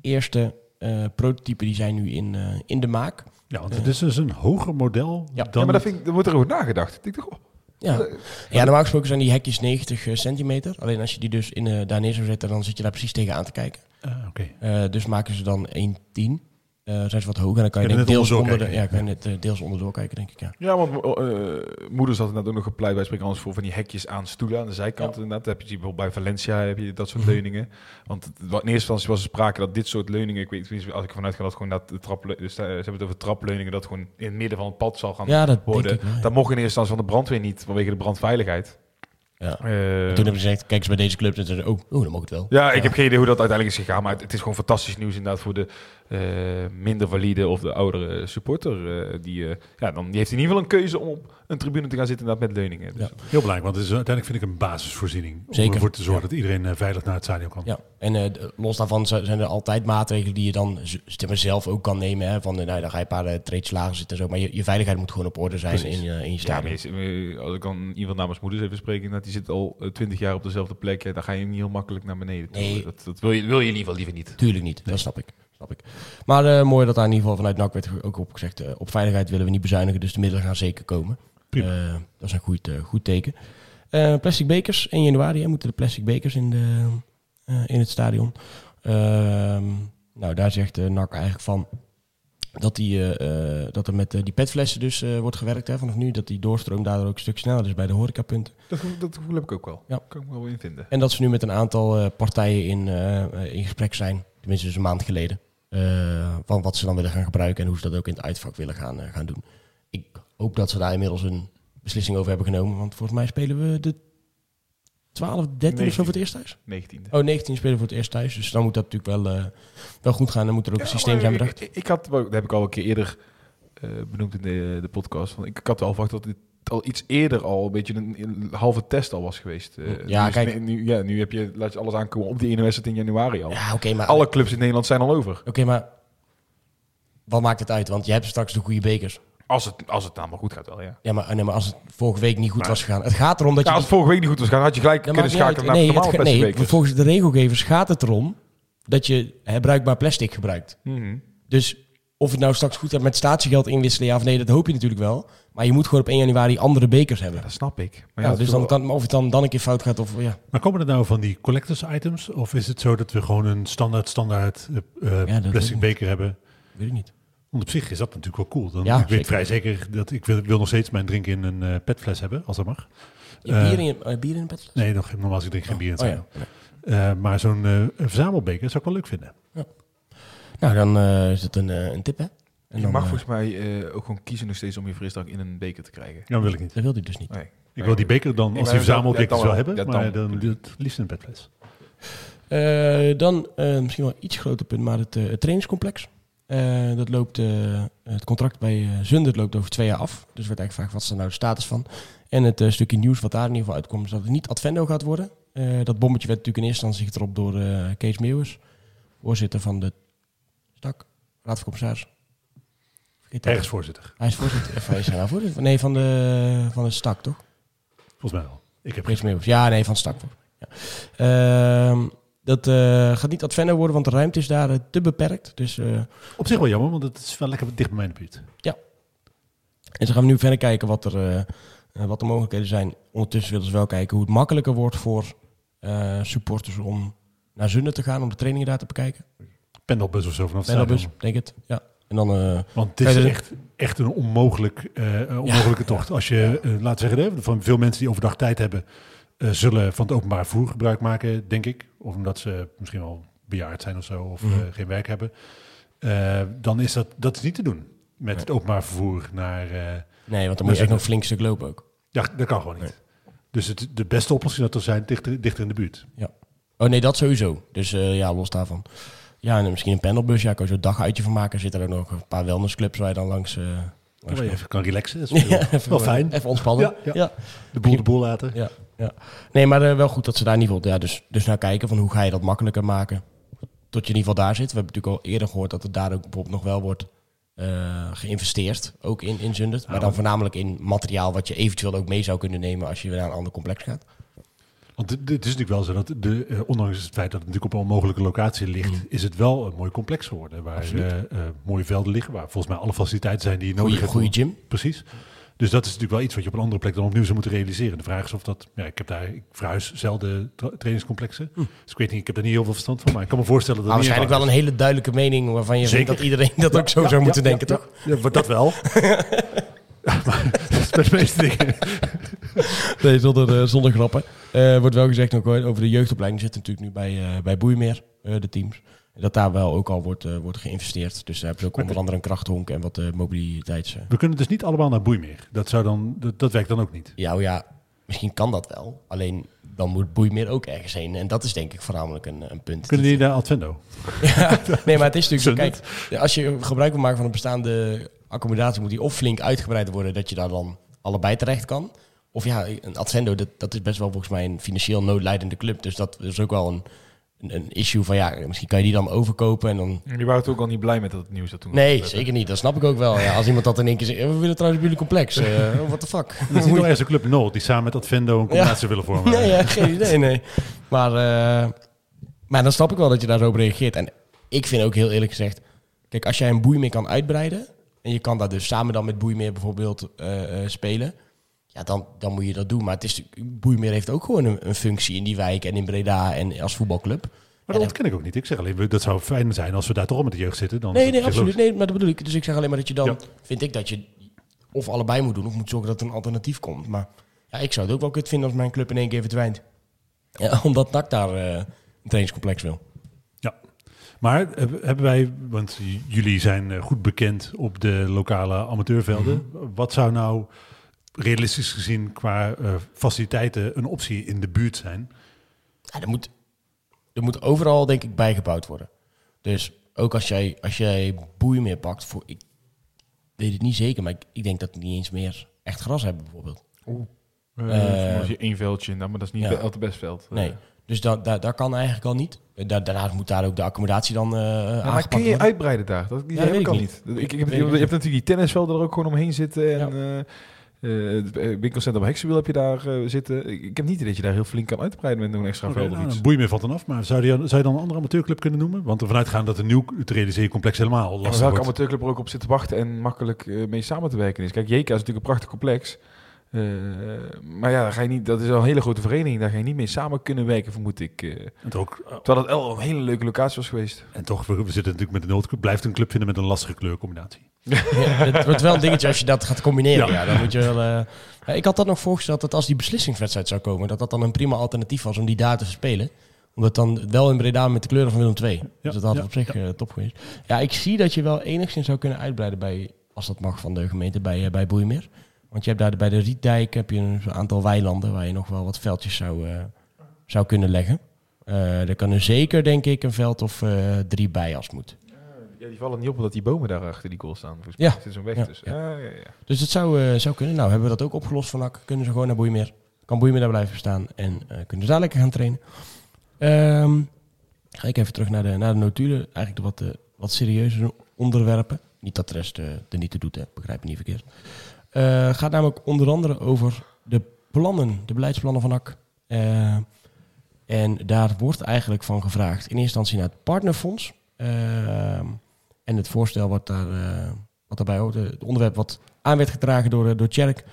eerste eh, prototypen die zijn nu in, eh, in de maak. Ja, want het is dus een hoger model Ja. dan... Ja, maar dat vind ik, er wordt er over nagedacht. Ik dacht, oh, Ja. ja, normaal gesproken zijn die hekjes 90 eh, centimeter. Alleen als je die dus in, eh, daar neer zou zetten, dan zit je daar precies tegen aan te kijken. Oké. Eh, dus maken ze dan 1,10. Eh zijn ze wat hoger en dan kan je Kun je denk, deels, onder de, ja, kan je net, eh, deels onderdoor kijken, denk ik. Ja. Ja, want eh moeders had net ook nog gepleit bij spreken anders voor van die hekjes aan stoelen aan de zijkant. Inderdaad, heb je bijvoorbeeld bij Valencia heb je dat soort Mhm. leuningen. Want in eerste instantie was er sprake dat dit soort leuningen, ik weet niet, als ik vanuit ga dat gewoon dat de trap, dus, ze hebben het over trapleuningen dat gewoon in het midden van het pad zal gaan ja, dat worden. denk ik wel. ja. Dat mocht in eerste instantie van de brandweer niet vanwege de brandveiligheid. Ja. Eh, Toen hebben ze gezegd, kijk eens bij deze club. En zeiden ze, oh, oh, dan mag het wel. Ja, ik heb geen idee hoe dat uiteindelijk is gegaan. Maar het, het is gewoon fantastisch nieuws inderdaad voor de eh, minder valide of de oudere supporter. eh, die, ja, dan, die heeft in ieder geval een keuze om op een tribune te gaan zitten inderdaad met leuningen. Dus, Ja. Heel belangrijk, want het is, uiteindelijk vind ik een basisvoorziening. Om Zeker. ervoor te zorgen dat iedereen eh, veilig naar het stadion kan. Ja, en eh, los daarvan zijn er altijd maatregelen die je dan zelf ook kan nemen. Hè? Van, eh, nou, dan ga je een paar uh, treetjes lager zitten en zo. Maar je, je veiligheid moet gewoon op orde zijn Precies. in je, in je Ja, stadion. eh, als ik dan iemand namens moeders even spreken, dat die zit al twintig jaar op dezelfde plek. Ja, dan ga je niet heel makkelijk naar beneden. toe. Nee. Dat, dat wil, je, wil je in ieder geval liever niet. Tuurlijk niet, dat snap ik. Snap ik. Maar eh, mooi dat daar in ieder geval vanuit NAC werd ook op gezegd... op veiligheid willen we niet bezuinigen, dus de middelen gaan zeker komen. Prima. Eh, dat is een goed, eh, goed teken. Eh, plastic bekers, 1 januari hè, moeten de plastic bekers in, de, in het stadion. Ehm, nou, daar zegt NAC eigenlijk van... Dat, die, dat er met die petflessen dus wordt gewerkt hè, vanaf nu. Dat die doorstroom daardoor ook een stuk sneller is bij de horecapunten. Dat, dat gevoel heb ik ook wel. Ja. Kan ik me wel in vinden. En dat ze nu met een aantal partijen in, in gesprek zijn. Tenminste, dus een maand geleden. van wat ze dan willen gaan gebruiken en hoe ze dat ook in het uitvak willen gaan, gaan doen. Hoop dat ze daar inmiddels een beslissing over hebben genomen. Want volgens mij spelen we de 12, 13 of zo voor het eerst thuis. 19e. Oh, 19 spelen voor het eerst thuis. Dus dan moet dat natuurlijk wel, eh, wel goed gaan. Dan moet er ook een systeem zijn bedacht. Ik, ik had, wel- dat heb ik al een keer eerder eh, benoemd in de, de podcast. Van, ik, ik had wel verwacht dat dit al iets eerder al een beetje een, een halve test al was geweest. Eh, Ja, nu is- kijk. Nu, ja, nu heb je, laat je alles aankomen op die ene wedstrijd in januari al. Ja, oké, maar, Alle clubs in Nederland zijn al over. oké, maar wat maakt het uit? Want je hebt straks de goede bekers. Als het, als het namelijk goed gaat wel, ja. Ja, maar, nee, maar als het vorige week niet goed was gegaan. Het gaat erom dat je... Ja, als het vorige week niet goed was gaan, had je gelijk kunnen schakelen naar nee, normale het ga- nee, volgens de regelgevers gaat het erom dat je herbruikbaar plastic gebruikt. Mhm. Dus of het nou straks goed gaat met statiegeld inwisselen, ja of nee, dat hoop je natuurlijk wel. Maar je moet gewoon op 1 januari andere bekers hebben. Ja, dat snap ik. Maar Ja, ja, dus dan kan, of het dan, dan een keer fout gaat of ja. Maar komen er nou van die collectors items? Of is het zo dat we gewoon een standaard, standaard eh, eh, plastic beker hebben? Weet ik niet. Want op zich is dat natuurlijk wel cool. Dan, Ja, ik weet zeker. vrij zeker dat ik wil, wil nog steeds mijn drink in een eh, petfles hebben, als dat mag. Je Eh, bier, in je, eh, bier in een petfles? Nee, nog, normaal drink ik geen bier in het Oh, zijn. ja. Eh, maar zo'n eh, verzamelbeker zou ik wel leuk vinden. Nou, dan eh, is het een, eh, een tip, hè? En je dan, mag volgens mij eh, ook gewoon kiezen nog steeds om je frisdrank in een beker te krijgen. Ja, dat wil ik niet. Dat wil hij dus niet. Nee. Ik wil die beker dan, als die ja, wel dan hebben. Ja, maar dan. dan het liefst in een petfles. Eh, dan eh, misschien wel een iets groter punt, maar het, eh, het trainingscomplex. Eh, dat loopt, eh, het contract bij eh Zundert loopt over twee jaar af. Dus werd eigenlijk gevraagd, wat is er nou de status van? En het stukje nieuws wat daar in ieder geval uitkomt, is dat het niet Advendo gaat worden. Dat bommetje werd natuurlijk in eerste instantie getropt door Kees Meeuwers, voorzitter van de STAK, Raad van. Vergeet dat. Ergens voorzitter, Hij is voorzitter, of hij is hij nou voorzitter? Nee, van de, van de STAK, toch? volgens mij wel. Ik heb Kees Meeuwis. Ja, nee, van Stak. Ja. Dat eh, gaat niet Advendo worden, want de ruimte is daar eh, te beperkt. Dus, eh, op zich wel jammer, want het is wel lekker dicht bij mijn buurt. en ze gaan nu verder kijken wat, er, wat de mogelijkheden zijn. Ondertussen willen ze wel kijken hoe het makkelijker wordt voor supporters om naar Zunnen te gaan, om de trainingen daar te bekijken. Pendelbus of zo vanaf Pendelbus, denk het. Ja. En dan, Want het is echt, echt een onmogelijk, onmogelijke tocht. Als je, eh, laten we zeggen, van veel mensen die overdag tijd hebben, eh, zullen van het openbaar vervoer gebruik maken, denk ik. Of omdat ze misschien wel bejaard zijn of zo, of Mhm. eh, geen werk hebben. Eh, dan is dat, dat is niet te doen met het openbaar vervoer naar... nee, want dan moet je echt nog een flink stuk lopen ook. ja, dat kan gewoon niet. Dus het, de beste oplossing dat er zijn dichter, dichter in de buurt. Oh nee, dat sowieso. Dus ja, los daarvan. Ja, en misschien een pendelbus. Ja, kan je zo'n daguitje van maken. Zitten er ook nog een paar wellnessclubs waar je dan langs... je even kan relaxen. Dat is Ja, even, wel fijn. Even ontspannen. Ja, Ja, ja. ja. De boel de boel laten. ja, ja. Nee, maar eh, wel goed dat ze daar in ieder geval ja, dus, dus naar kijken van hoe ga je dat makkelijker maken. Tot je in ieder geval daar zit. We hebben natuurlijk al eerder gehoord dat er daar ook bijvoorbeeld nog wel wordt eh, geïnvesteerd. Ook in, in Zundert. Maar dan voornamelijk in materiaal wat je eventueel ook mee zou kunnen nemen als je weer naar een ander complex gaat. Want het is natuurlijk wel zo dat, de, eh, ondanks het feit dat het natuurlijk op een onmogelijke locatie ligt, is het wel een mooi complex geworden. Waar Mm. Eh, mooie velden liggen, waar volgens mij alle faciliteiten zijn die je nodig hebt. goede gym. Precies. Dus dat is natuurlijk wel iets wat je op een andere plek dan opnieuw zou moeten realiseren. De vraag is of dat, ja, ik heb daar, ik verhuis zelden tra- trainingscomplexen. Dus ik weet niet, ik heb daar niet heel veel verstand van, maar ik kan me voorstellen dat waarschijnlijk wel een hele duidelijke mening waarvan je vindt Zeker. dat iedereen dat ook zo zou moeten denken, toch? Ja, dat wel. Maar dat is bij de meeste dingen. Nee, zonder, eh, zonder grappen. Eh, wordt wel gezegd ook over de jeugdopleiding zit natuurlijk nu bij, eh bij Boeimeer, de teams. Dat daar wel ook al wordt, eh, wordt geïnvesteerd. Dus daar hebben ze ook onder andere een krachthonk en wat eh, mobiliteits... eh. We kunnen dus niet allemaal naar Boeimeer. Dat, zou dan, dat, dat werkt dan ook niet. Ja, oh ja, misschien kan dat wel. Alleen dan moet Boeimeer ook ergens heen. En dat is denk ik voornamelijk een, een punt. Kunnen die naar Advendo? Ja, nee, maar het is natuurlijk zo. Kijk, als je gebruik wil maken van een bestaande accommodatie, moet die of flink uitgebreid worden dat je daar dan allebei terecht kan. Of ja, een Advendo, dat, dat is best wel volgens mij een financieel noodlijdende club. Dus dat is ook wel een, een, een issue van ja, misschien kan je die dan overkopen en dan... Die waren toch ook al niet blij met dat het nieuws dat toen Nee, was. zeker niet. Dat snap ik ook wel. Ja, als iemand dat in één keer zegt, "Eh, we willen trouwens jullie complex. Eh what the fuck? Dat is niet nog ergens een club Noord die samen met Advendo een combinatie willen vormen. Nee, ja, geen idee, nee. Maar, eh, maar dan snap ik wel dat je daar zo op reageert. En ik vind ook heel eerlijk gezegd... Kijk, als jij een boeimeer kan uitbreiden... en je kan daar dus samen dan met boeimeer bijvoorbeeld eh, eh, spelen... ja, dan, dan moet je dat doen. Maar het is, boeimeer heeft ook gewoon een, een functie in die wijk... en in Breda en als voetbalclub. Maar dat ontken ik ook niet. Ik zeg alleen, dat zou fijn zijn als we daar toch met de jeugd zitten. Dan Nee, nee, absoluut. Nee, maar dat bedoel ik. Dus ik zeg alleen maar dat je dan... Ja. vind ik dat je of allebei moet doen... of moet zorgen dat er een alternatief komt. Maar ja, ik zou het ook wel kut vinden als mijn club in één keer verdwijnt. Ja, omdat NAC daar eh, een trainingscomplex wil. Ja. Maar eh, hebben wij, want jullie zijn eh, goed bekend op de lokale amateurvelden. Mhm. Wat zou nou realistisch gezien qua eh, faciliteiten een optie in de buurt zijn? Ja, er, moet, er moet overal, denk ik, bijgebouwd worden. Dus ook als jij, als jij boeien meer pakt, voor, ik weet het niet zeker, maar ik, ik denk dat die niet eens meer echt gras hebben, bijvoorbeeld. Eh, Eh, als je één veldje, nou, maar dat is niet ja. be- altijd best veld. Nee. Eh, Dus dat, dat, dat kan eigenlijk al niet. Da, daarnaast moet daar ook de accommodatie dan eh Ja, maar kun je worden. uitbreiden daar? Dat, die Ja, weet ik niet. niet. Ik, ik heb, je, hebt natuurlijk die tennisvelden er ook gewoon omheen zitten. En, eh, Het winkelcentrum Heksenwiel heb je daar eh, zitten. Ik, ik heb niet idee dat je daar heel flink kan uitbreiden met nog een extra veld of nou, iets. dan boei meer valt dan af. Maar zou je, zou je dan een andere amateurclub kunnen noemen? Want ervan uitgaan dat een nieuw het realiseercomplex helemaal Ja, maar lastig welke wordt. amateurclub er ook op zit te wachten en makkelijk eh, mee samen te werken is. Kijk, JK is natuurlijk een prachtig complex. Eh, maar ja, daar ga je niet, dat is wel een hele grote vereniging. Daar ga je niet mee samen kunnen werken, vermoed ik. eh. En toch, ook- terwijl het wel een hele leuke locatie was geweest. en toch we, we zitten natuurlijk met de noodclub. Blijft een club vinden met een lastige kleurcombinatie. Ja, het wordt wel een dingetje als je dat gaat combineren. Ja. Ja. dan moet je wel, eh, ja, ik had dat nog voorgesteld dat als die beslissingswedstrijd zou komen, dat dat dan een prima alternatief was om die daar te spelen. Omdat dan wel in Breda met de kleuren van Willem II. dus dat had ja, op zich eh, top geweest. Ja, ik zie dat je wel enigszins zou kunnen uitbreiden bij, als dat mag van de gemeente, bij, eh, bij Boeimeer. Want je hebt daar bij de Rietdijk heb je een aantal weilanden waar je nog wel wat veldjes zou, eh, zou kunnen leggen. Eh er kan er zeker, denk ik, een veld of eh, drie bij als moet. Ja, die vallen niet op omdat die bomen daar achter die goal staan. Volgens Ja. zit zo'n weg Ja, tussen. ja. Ja. Dus het zou, zou kunnen. Nou, hebben we dat ook opgelost van NAC. Kunnen ze gewoon naar Boeimeer. Kan Boeimeer daar blijven staan. En kunnen ze daar lekker gaan trainen. Ehm, ga ik even terug naar de, naar de notulen. Eigenlijk de wat, wat serieuze onderwerpen. Niet dat de rest er niet toe doet, hè. begrijp me niet verkeerd. Eh gaat namelijk onder andere over de plannen, de beleidsplannen van NAC. Eh, en daar wordt eigenlijk van gevraagd. In eerste instantie naar het partnerfonds. Ehm, en het voorstel wat, daar, eh, wat daarbij hoort. eh, Het onderwerp wat aan werd gedragen door, eh, door Tjerk.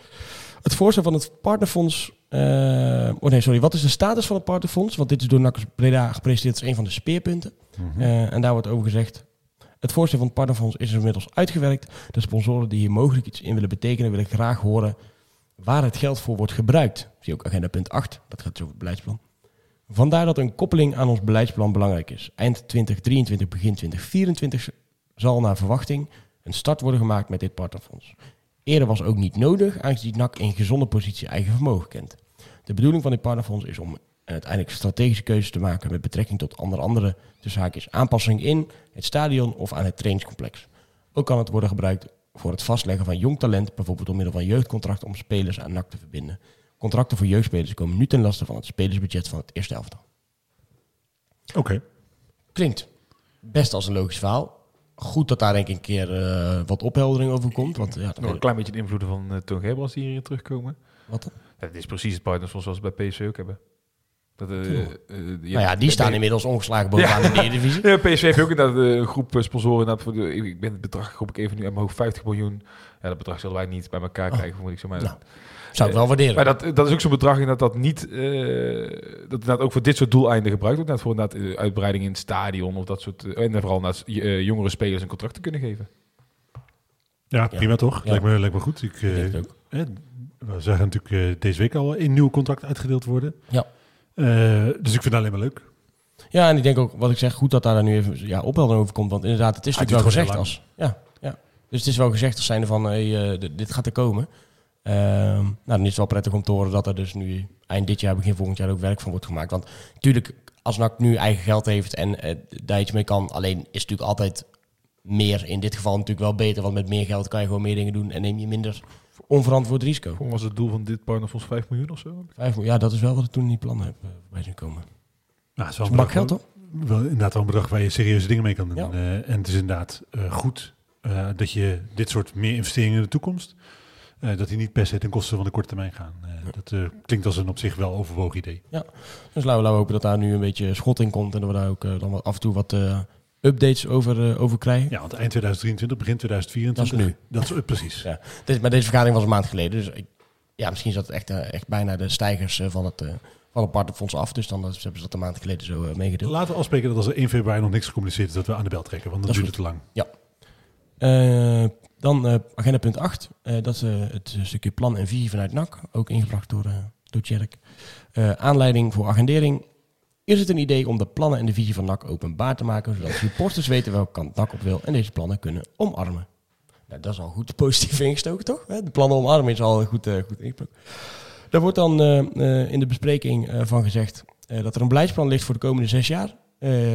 Het voorstel van het partnerfonds. eh, oh nee, sorry. Wat is de status van het partnerfonds? Want dit is door NAC Breda gepresenteerd als een van de speerpunten. Eh, en daar wordt over gezegd. Het voorstel van het partnerfonds is inmiddels uitgewerkt. De sponsoren die hier mogelijk iets in willen betekenen, willen graag horen waar het geld voor wordt gebruikt. Zie ook agenda punt 8, dat gaat dus over het beleidsplan. Vandaar dat een koppeling aan ons beleidsplan belangrijk is. Eind 2023, begin 2024 zal naar verwachting een start worden gemaakt met dit partnerfonds. Eerder was ook niet nodig, aangezien NAC in gezonde positie eigen vermogen kent. De bedoeling van dit partnerfonds is om uiteindelijk strategische keuzes te maken met betrekking tot onder andere tussen haakjes aanpassing in het stadion of aan het trainingscomplex. Ook kan het worden gebruikt voor het vastleggen van jong talent, bijvoorbeeld door middel van jeugdcontracten om spelers aan NAC te verbinden. Contracten voor jeugdspelers komen nu ten laste van het spelersbudget van het eerste elftal. Oké. Klinkt best als een logisch verhaal. Goed dat daar denk ik een keer eh, wat opheldering over komt. Want, ja, Nog een klein beetje de invloeden van uh, Toon Gerbrands die hierin terugkomen. Wat dan? Ja, is precies het partnersfonds zoals we bij PSV ook hebben. Dat, uh, uh, nou ja, die staan inmiddels ongeslagen bovenaan Ja. in de Eredivisie. Ja, PSV heeft ook inderdaad uh, een groep sponsoren. Inderdaad voor de, ik ben het bedrag groep ik even nu mijn hoofd 50 miljoen. Ja, dat bedrag zullen wij niet bij elkaar Oh. krijgen, moet ik zo maar. Nou, zou ik wel waarderen. Maar dat, dat is ook zo'n bedrag inderdaad dat niet, uh, dat inderdaad ook voor dit soort doeleinden gebruikt wordt. Net voor inderdaad uitbreiding in het stadion of dat soort, en vooral naar jongere spelers een contract te kunnen geven. Ja, prima toch? Ja. Lijkt, me, lijkt me goed. Ik, Ik denk het ook. eh, we zagen natuurlijk eh, deze week al een nieuw contract uitgedeeld worden. Ja. Eh, dus ik vind het alleen maar leuk. Ja, en ik denk ook, wat ik zeg, goed dat daar dan nu even ja, opheldering over komt. Want inderdaad, het is natuurlijk wel gezegd als... Ja, ja. Dus het is wel gezegd als zijnde van, hey, uh, dit gaat er komen. Ehm, nou, dan is het wel prettig om te horen dat er dus nu eind dit jaar, begin volgend jaar ook werk van wordt gemaakt. Want natuurlijk, als NAC nu eigen geld heeft en uh, daar iets mee kan, alleen is natuurlijk altijd meer, in dit geval natuurlijk wel beter. Want met meer geld kan je gewoon meer dingen doen en neem je minder onverantwoord risico. Was het doel van dit partnerfonds 5 miljoen of zo? Vijf, ja, dat is wel wat ik toen in die plannen heb uh, bij zien komen. Nou, het is wel een bak geld, toch? Wel, inderdaad wel een bedrag waar je serieuze dingen mee kan doen. Ja. Uh, en het is inderdaad uh, goed uh, dat je dit soort meer investeringen in de toekomst, uh, dat die niet per se ten koste van de korte termijn gaan. Uh, ja. Dat uh, klinkt als een op zich wel overwogen idee. Ja, dus laten we, hopen dat daar nu een beetje schot in komt en dat we daar ook uh, dan af en toe wat uh, updates over, over krijgen. Ja, want eind 2023, begin 2024. Dat is nu. Dat is uh, precies. Ja. Dit, maar deze vergadering was een maand geleden, dus ik, ja, misschien zat het echt, uh, echt bijna de stijgers van het van het partnerfonds af. Dus dan hebben ze dat een maand geleden zo uh, meegedeeld. Laten we afspreken dat als er 1 februari nog niks gecommuniceerd is, dat we aan de bel trekken. Want dan Dat duurt het te lang. Ja. Uh, dan uh, agenda punt 8. Uh, dat is het stukje plan en visie vanuit NAC. Ook ingebracht door, door Tjerk. aanleiding voor agendering. Is het een idee om de plannen en de visie van NAC openbaar te maken, zodat supporters weten welke kant NAC op wil en deze plannen kunnen omarmen? Nou, dat is al goed positief ingestoken, toch? De plannen omarmen is al goed, goed ingestoken. Daar wordt dan uh, uh, in de bespreking uh, van gezegd dat er een beleidsplan ligt voor de komende zes jaar.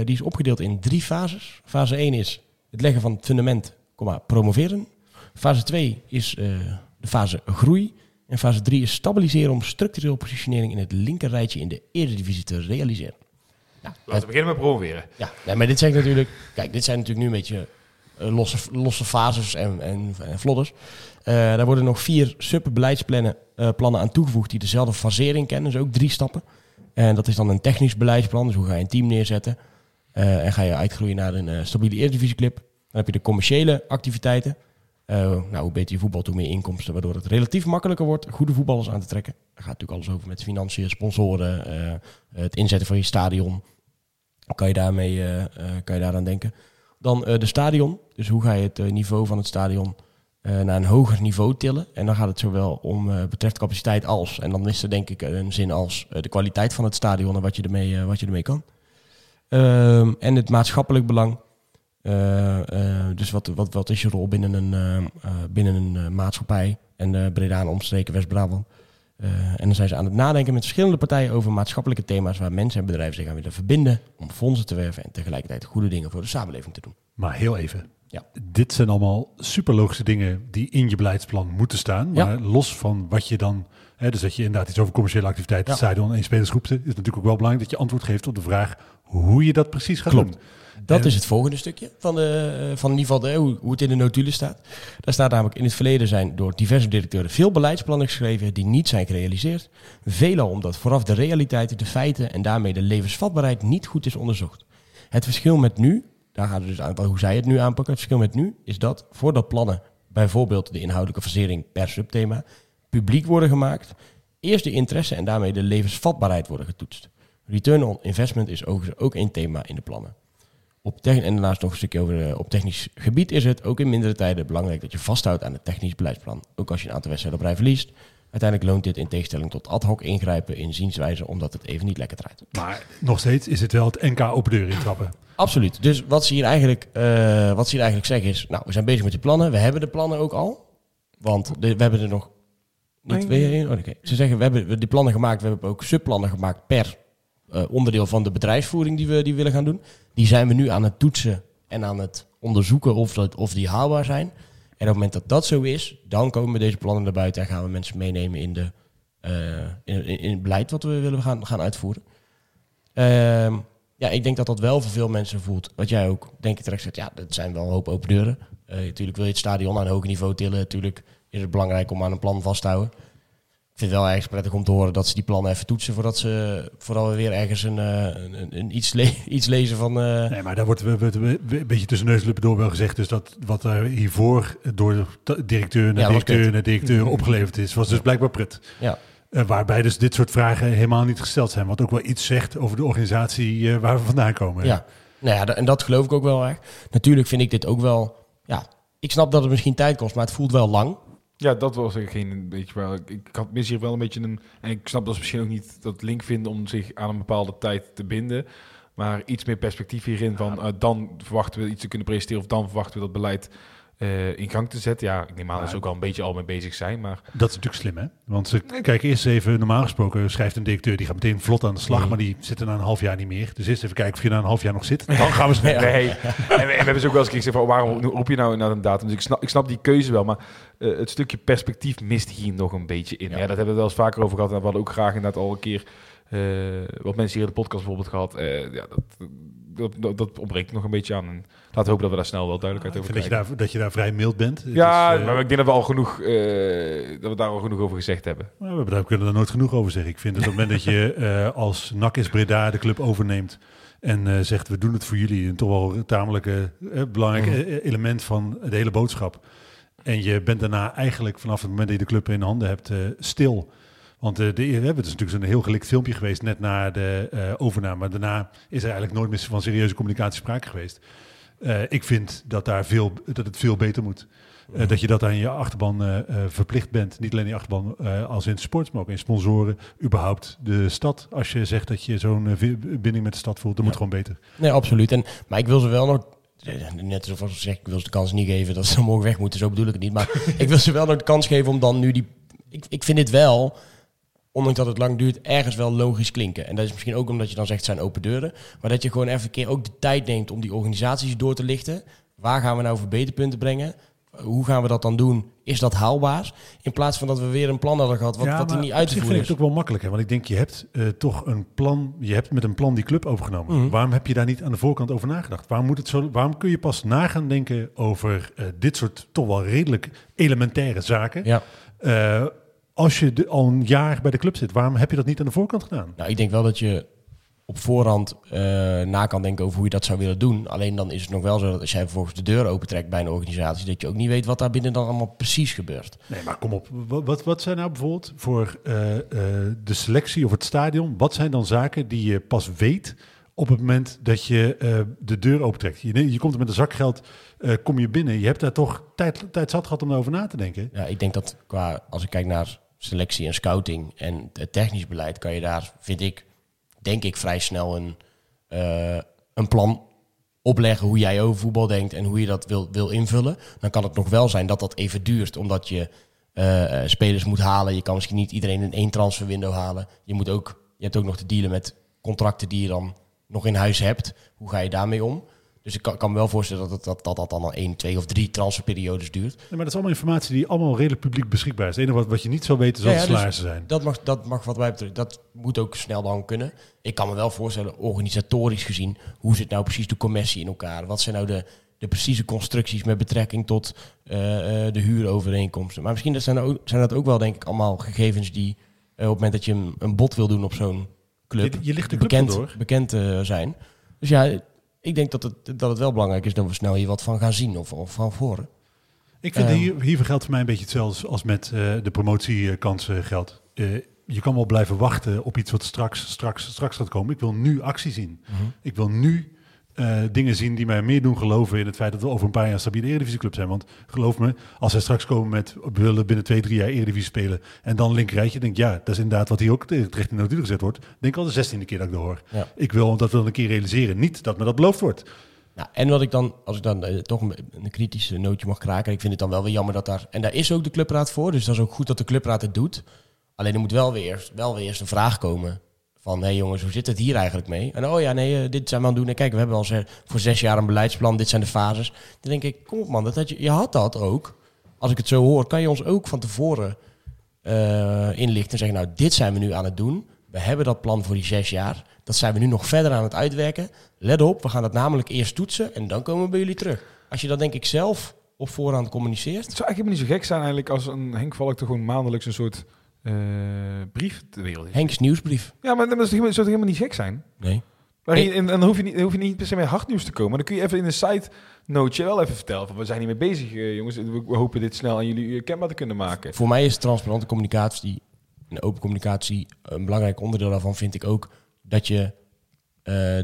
die is opgedeeld in drie fases. Fase 1 is het leggen van het fundament, comma, promoveren. Fase 2 is de fase groei. En fase 3 is stabiliseren om structureel positionering in het linkerrijtje in de Eredivisie te realiseren. Nou, Laten we beginnen met promoveren. Ja, nee, maar dit ik natuurlijk... Kijk, dit zijn natuurlijk nu een beetje eh, losse, losse fases en, en, en vlodders. Eh, daar worden nog vier subbeleidsplannen eh, plannen aan toegevoegd die dezelfde fasering kennen. Dus ook drie stappen. En dat is dan een technisch beleidsplan. Dus hoe ga je een team neerzetten? En ga je uitgroeien naar een stabiele Eredivisieclub. Dan heb je de commerciële activiteiten. Eh, nou, hoe beter je voetbal, hoe meer inkomsten, waardoor het relatief makkelijker wordt goede voetballers aan te trekken. Daar gaat natuurlijk alles over met financiën, sponsoren, eh, het inzetten van je stadion. Kan je, daarmee, eh, kan je daaraan denken. Dan de stadion. Dus hoe ga je het niveau van het stadion naar een hoger niveau tillen. En dan gaat het zowel om eh, betreft capaciteit als. En dan is er denk ik een zin als de kwaliteit van het stadion en wat je ermee, wat je ermee kan. Ehm, en het maatschappelijk belang. Eh, eh, dus wat, wat, wat is je rol binnen een, eh, binnen een maatschappij? En Breda en omstreken West-Brabant. En dan zijn ze aan het nadenken met verschillende partijen over maatschappelijke thema's waar mensen en bedrijven zich aan willen verbinden om fondsen te werven en tegelijkertijd goede dingen voor de samenleving te doen. Maar heel even. Ja. Dit zijn allemaal super logische dingen die in je beleidsplan moeten staan. Ja. Maar los van wat je dan... Hè, dus dat je inderdaad iets over commerciële activiteiten, Ja. stadion en spelersgroep zit, is natuurlijk ook wel belangrijk dat je antwoord geeft op de vraag hoe je dat precies gaat Klopt. doen. Dat is het volgende stukje van, de, eh, van in ieder geval de, hoe, hoe het in de notulen staat. Daar staat namelijk in het verleden zijn door diverse directeuren veel beleidsplannen geschreven die niet zijn gerealiseerd. Veelal omdat vooraf de realiteiten, de feiten en daarmee de levensvatbaarheid niet goed is onderzocht. Het verschil met nu, daar gaat het dus aan hoe zij het nu aanpakken. Het verschil met nu is dat voordat plannen, bijvoorbeeld de inhoudelijke fasering per subthema, publiek worden gemaakt, eerst de interesse en daarmee de levensvatbaarheid worden getoetst. Return on investment is overigens ook een thema in de plannen. Op techn- en daarnaast nog een stukje over eh, op technisch gebied is het ook in mindere tijden belangrijk dat je vasthoudt aan het technisch beleidsplan. Ook als je een aantal wedstrijden op rij verliest. Uiteindelijk loont dit in tegenstelling tot ad hoc ingrijpen in zienswijze omdat het even niet lekker draait. Maar nog steeds is het wel het NK open deur intrappen. Absoluut. Dus wat ze hier eigenlijk, eh, wat ze hier eigenlijk zeggen is, nou, we zijn bezig met de plannen. We hebben de plannen ook al. Want de- we hebben er nog niet twee. Oh, oké. Ze zeggen, we hebben die plannen gemaakt. We hebben ook subplannen gemaakt per eh, onderdeel van de bedrijfsvoering die we, die we willen gaan doen. Die zijn we nu aan het toetsen en aan het onderzoeken of, dat, of die haalbaar zijn. En op het moment dat dat zo is, dan komen deze plannen naar buiten en gaan we mensen meenemen in, de, eh, in, in, het beleid wat we willen gaan, gaan uitvoeren. Ehm, ja, ik denk dat dat wel voor veel mensen voelt. Wat jij ook, denk ik terecht zegt, ja, dat zijn wel een hoop open deuren. Eh, natuurlijk wil je het stadion aan een hoger niveau tillen. Natuurlijk is het belangrijk om aan een plan vast te houden. Vind het wel erg prettig om te horen dat ze die plannen even toetsen voordat, ze, voordat we weer ergens een, eh, een, een, een iets, le- iets lezen van... eh, Nee, maar daar wordt een beetje tussen neus en lippen door wel gezegd. Dus dat wat er hiervoor door directeur naar Ja, directeur naar directeur opgeleverd is, was dus blijkbaar pret. ja. Eh, waarbij dus dit soort vragen helemaal niet gesteld zijn. Wat ook wel iets zegt over de organisatie waar we vandaan komen. Ja, nou ja, en dat geloof ik ook wel erg. Natuurlijk vind ik dit ook wel... Ja, ik snap dat het misschien tijd kost, maar het voelt wel lang. Ja, dat was geen beetje wel. Ik, ik had mis hier wel een beetje een. En ik snap dat ze misschien ook niet dat link vinden om zich aan een bepaalde tijd te binden. Maar iets meer perspectief hierin van eh, dan verwachten we iets te kunnen presenteren of dan verwachten we dat beleid eh, in gang te zetten. Ja, ik neem aan dat ze ook al een beetje al mee bezig zijn. Maar Dat is natuurlijk slim, hè? Want ze kijken eerst even, normaal gesproken schrijft een directeur, die gaat meteen vlot aan de slag, Mhm. maar die zit er na een half jaar niet meer. Dus eerst even kijken of je na een half jaar nog zit. Dan gaan we snel. Nee, en we, en we hebben ze ook wel eens gezegd van waarom roep je nou naar een datum? Dus ik snap, ik snap die keuze wel, maar eh, het stukje perspectief mist hier nog een beetje in. Ja. Ja. dat hebben we wel eens vaker over gehad en we hadden ook graag inderdaad al een keer eh, wat mensen hier in de podcast bijvoorbeeld gehad. Eh, ja, dat, dat, dat, dat ontbreekt nog een beetje aan. En laten we hopen dat we daar snel wel duidelijkheid vind over dat je, krijgen. daar, dat je daar vrij mild bent. Ja, is, eh, maar ik denk dat we al genoeg, eh, dat we daar al genoeg over gezegd hebben. Nou, we daar kunnen er nooit genoeg over zeggen. Ik vind dat op het moment dat je eh, als NAC is Breda de club overneemt en zegt we doen het voor jullie, een toch wel een tamelijk belangrijk eh, element van de hele boodschap. En je bent daarna eigenlijk vanaf het moment dat je de club in handen hebt stil. Want eh, de, we hebben het is natuurlijk zo'n heel gelikt filmpje geweest net na de eh, overname. Maar daarna is er eigenlijk nooit meer van serieuze communicatie sprake geweest. Eh, ik vind dat, daar veel, dat het veel beter moet. Eh, dat je dat aan je achterban eh, eh, verplicht bent. Niet alleen je achterban eh, als in sport, maar ook in sponsoren. Überhaupt de stad. Als je zegt dat je zo'n eh, binding met de stad voelt, dan moet Ja. gewoon beter. Nee, absoluut. En, maar ik wil ze wel nog... Net zoals ik zeg, ik wil ze de kans niet geven dat ze morgen weg moeten. Zo bedoel ik het niet. Maar ik wil ze wel nog de kans geven om dan nu die... Ik, ik vind dit wel, ondanks dat het lang duurt, ergens wel logisch klinken. En dat is misschien ook omdat je dan zegt, het zijn open deuren. Maar dat je gewoon even een keer ook de tijd neemt om die organisaties door te lichten. Waar gaan we nou verbeterpunten brengen? hoe gaan we dat dan doen? Is dat haalbaar? In plaats van dat we weer een plan hadden gehad wat, Ja, wat niet uit te voeren vind ik is. het ook wel makkelijker. Want ik denk, je hebt eh, toch een plan. Je hebt met een plan die club overgenomen. Mhm. Waarom heb je daar niet aan de voorkant over nagedacht? Waarom, moet het zo, waarom kun je pas na gaan denken over eh, dit soort toch wel redelijk elementaire zaken? Ja. Eh, als je de, al een jaar bij de club zit, waarom heb je dat niet aan de voorkant gedaan? Nou, ik denk wel dat je op voorhand eh, na kan denken over hoe je dat zou willen doen. Alleen dan is het nog wel zo dat als jij vervolgens de deur opentrekt bij een organisatie, dat je ook niet weet wat daar binnen dan allemaal precies gebeurt. Nee, maar kom op. Wat, wat, wat zijn nou bijvoorbeeld voor eh, eh, de selectie of het stadion? Wat zijn dan zaken die je pas weet op het moment dat je de deur opentrekt? Je, je komt er met een zak geld, kom je binnen. Je hebt daar toch tijd, tijd zat gehad om erover na te denken. Ja, ik denk dat qua, als ik kijk naar selectie en scouting en het technisch beleid, kan je daar, vind ik, denk ik vrij snel een, eh, een plan opleggen hoe jij over voetbal denkt en hoe je dat wil, wil invullen. Dan kan het nog wel zijn dat dat even duurt, omdat je eh, eh, spelers moet halen. Je kan misschien niet iedereen in één transferwindow halen. Je, moet ook, je hebt ook nog te dealen met contracten die je dan nog in huis hebt. Hoe ga je daarmee om? Dus ik kan, kan me wel voorstellen dat, dat, dat dat dan al één, twee of drie transferperiodes duurt. Nee, maar dat is allemaal informatie die allemaal redelijk publiek beschikbaar is. Het enige wat, wat je niet zou weten, zal Ja, de ja, dus zijn. Dat mag, dat mag wat wij betreft, dat moet ook snel dan kunnen. Ik kan me wel voorstellen, organisatorisch gezien, hoe zit nou precies de commissie in elkaar? Wat zijn nou de, de precieze constructies met betrekking tot eh, eh, de huurovereenkomsten? Maar misschien dat zijn, ook, zijn dat ook wel, denk ik, allemaal gegevens die eh, op het moment dat je een, een bod wil doen op zo'n club, Je- je ligt de die club bekend, door. bekend eh, zijn. Dus ja, ik denk dat het, dat het wel belangrijk is dat we snel hier wat van gaan zien of, of van horen. Ik vind Ehm. hier, hier geldt voor mij een beetje hetzelfde als met eh, de promotiekansen geldt. Eh, je kan wel blijven wachten op iets wat straks, straks, straks gaat komen. Ik wil nu actie zien. Ik wil nu eh, dingen zien die mij meer doen geloven in het feit dat we over een paar jaar een stabiele Eredivisieclub zijn. Want geloof me, als zij straks komen met we willen binnen twee, drie jaar Eredivisie spelen en dan linkerrijtje, denk ik ja, dat is inderdaad wat hier ook terecht in de gezet wordt. Denk al de zestiende keer dat ik dat hoor. Ja. Ik wil dat wel een keer realiseren. Niet dat me dat beloofd wordt. Nou, en wat ik dan, als ik dan eh, toch een, een kritische nootje mag kraken, ik vind het dan wel weer jammer dat daar, en daar is ook de clubraad voor, dus dat is ook goed dat de clubraad het doet. Alleen er moet wel weer, wel weer eerst een vraag komen van, hé jongens, hoe zit het hier eigenlijk mee? En oh ja, nee, eh, dit zijn we aan het doen. En kijk, we hebben al voor zes jaar een beleidsplan, dit zijn de fases. Dan denk ik, kom op man, dat had je, je had dat ook. Als ik het zo hoor, kan je ons ook van tevoren eh, inlichten en zeggen, nou, dit zijn we nu aan het doen. We hebben dat plan voor die zes jaar. Dat zijn we nu nog verder aan het uitwerken. Let op, we gaan dat namelijk eerst toetsen en dan komen we bij jullie terug. Als je dat denk ik zelf op voorhand communiceert. Het zou eigenlijk niet zo gek zijn eigenlijk als een Henk Valk gewoon maandelijks een soort eh, brief de wereld in. Henks nieuwsbrief. Ja, maar dat is zou toch helemaal niet gek zijn? Nee. Nee. en, en dan hoef je, niet, dan hoef je niet per se met hard nieuws te komen. Maar dan kun je even in een site noteje wel even vertellen van we zijn hiermee bezig eh, jongens. We, hopen dit snel aan jullie eh, kenbaar te kunnen maken. Voor mij is transparante communicatie en open communicatie een belangrijk onderdeel daarvan vind ik ook dat je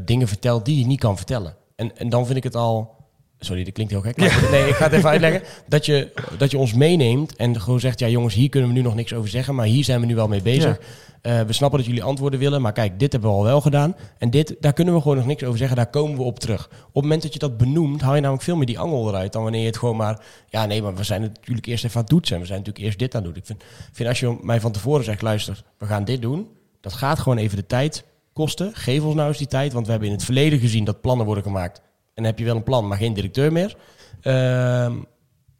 dingen vertelt die je niet kan vertellen. En, en dan vind ik het al. Sorry, dat klinkt heel gek. maar- Nee, ik ga het even uitleggen. Dat je, dat je ons meeneemt en gewoon zegt: ja, jongens, hier kunnen we nu nog niks over zeggen, maar hier zijn we nu wel mee bezig. Eh, we snappen dat jullie antwoorden willen, maar kijk, dit hebben we al wel gedaan. En dit, daar kunnen we gewoon nog niks over zeggen, daar komen we op terug. Op het moment dat je dat benoemt, haal je namelijk veel meer die angel eruit dan wanneer je het gewoon maar. Ja, nee, maar we zijn het natuurlijk eerst even aan het toetsen. en We zijn natuurlijk eerst dit aan het doen. Ik vind, vind als je mij van tevoren zegt: luister, we gaan dit doen. Dat gaat gewoon even de tijd kosten. Geef ons nou eens die tijd, want we hebben in het verleden gezien dat plannen worden gemaakt. En dan heb je wel een plan, maar geen directeur meer. Ehm,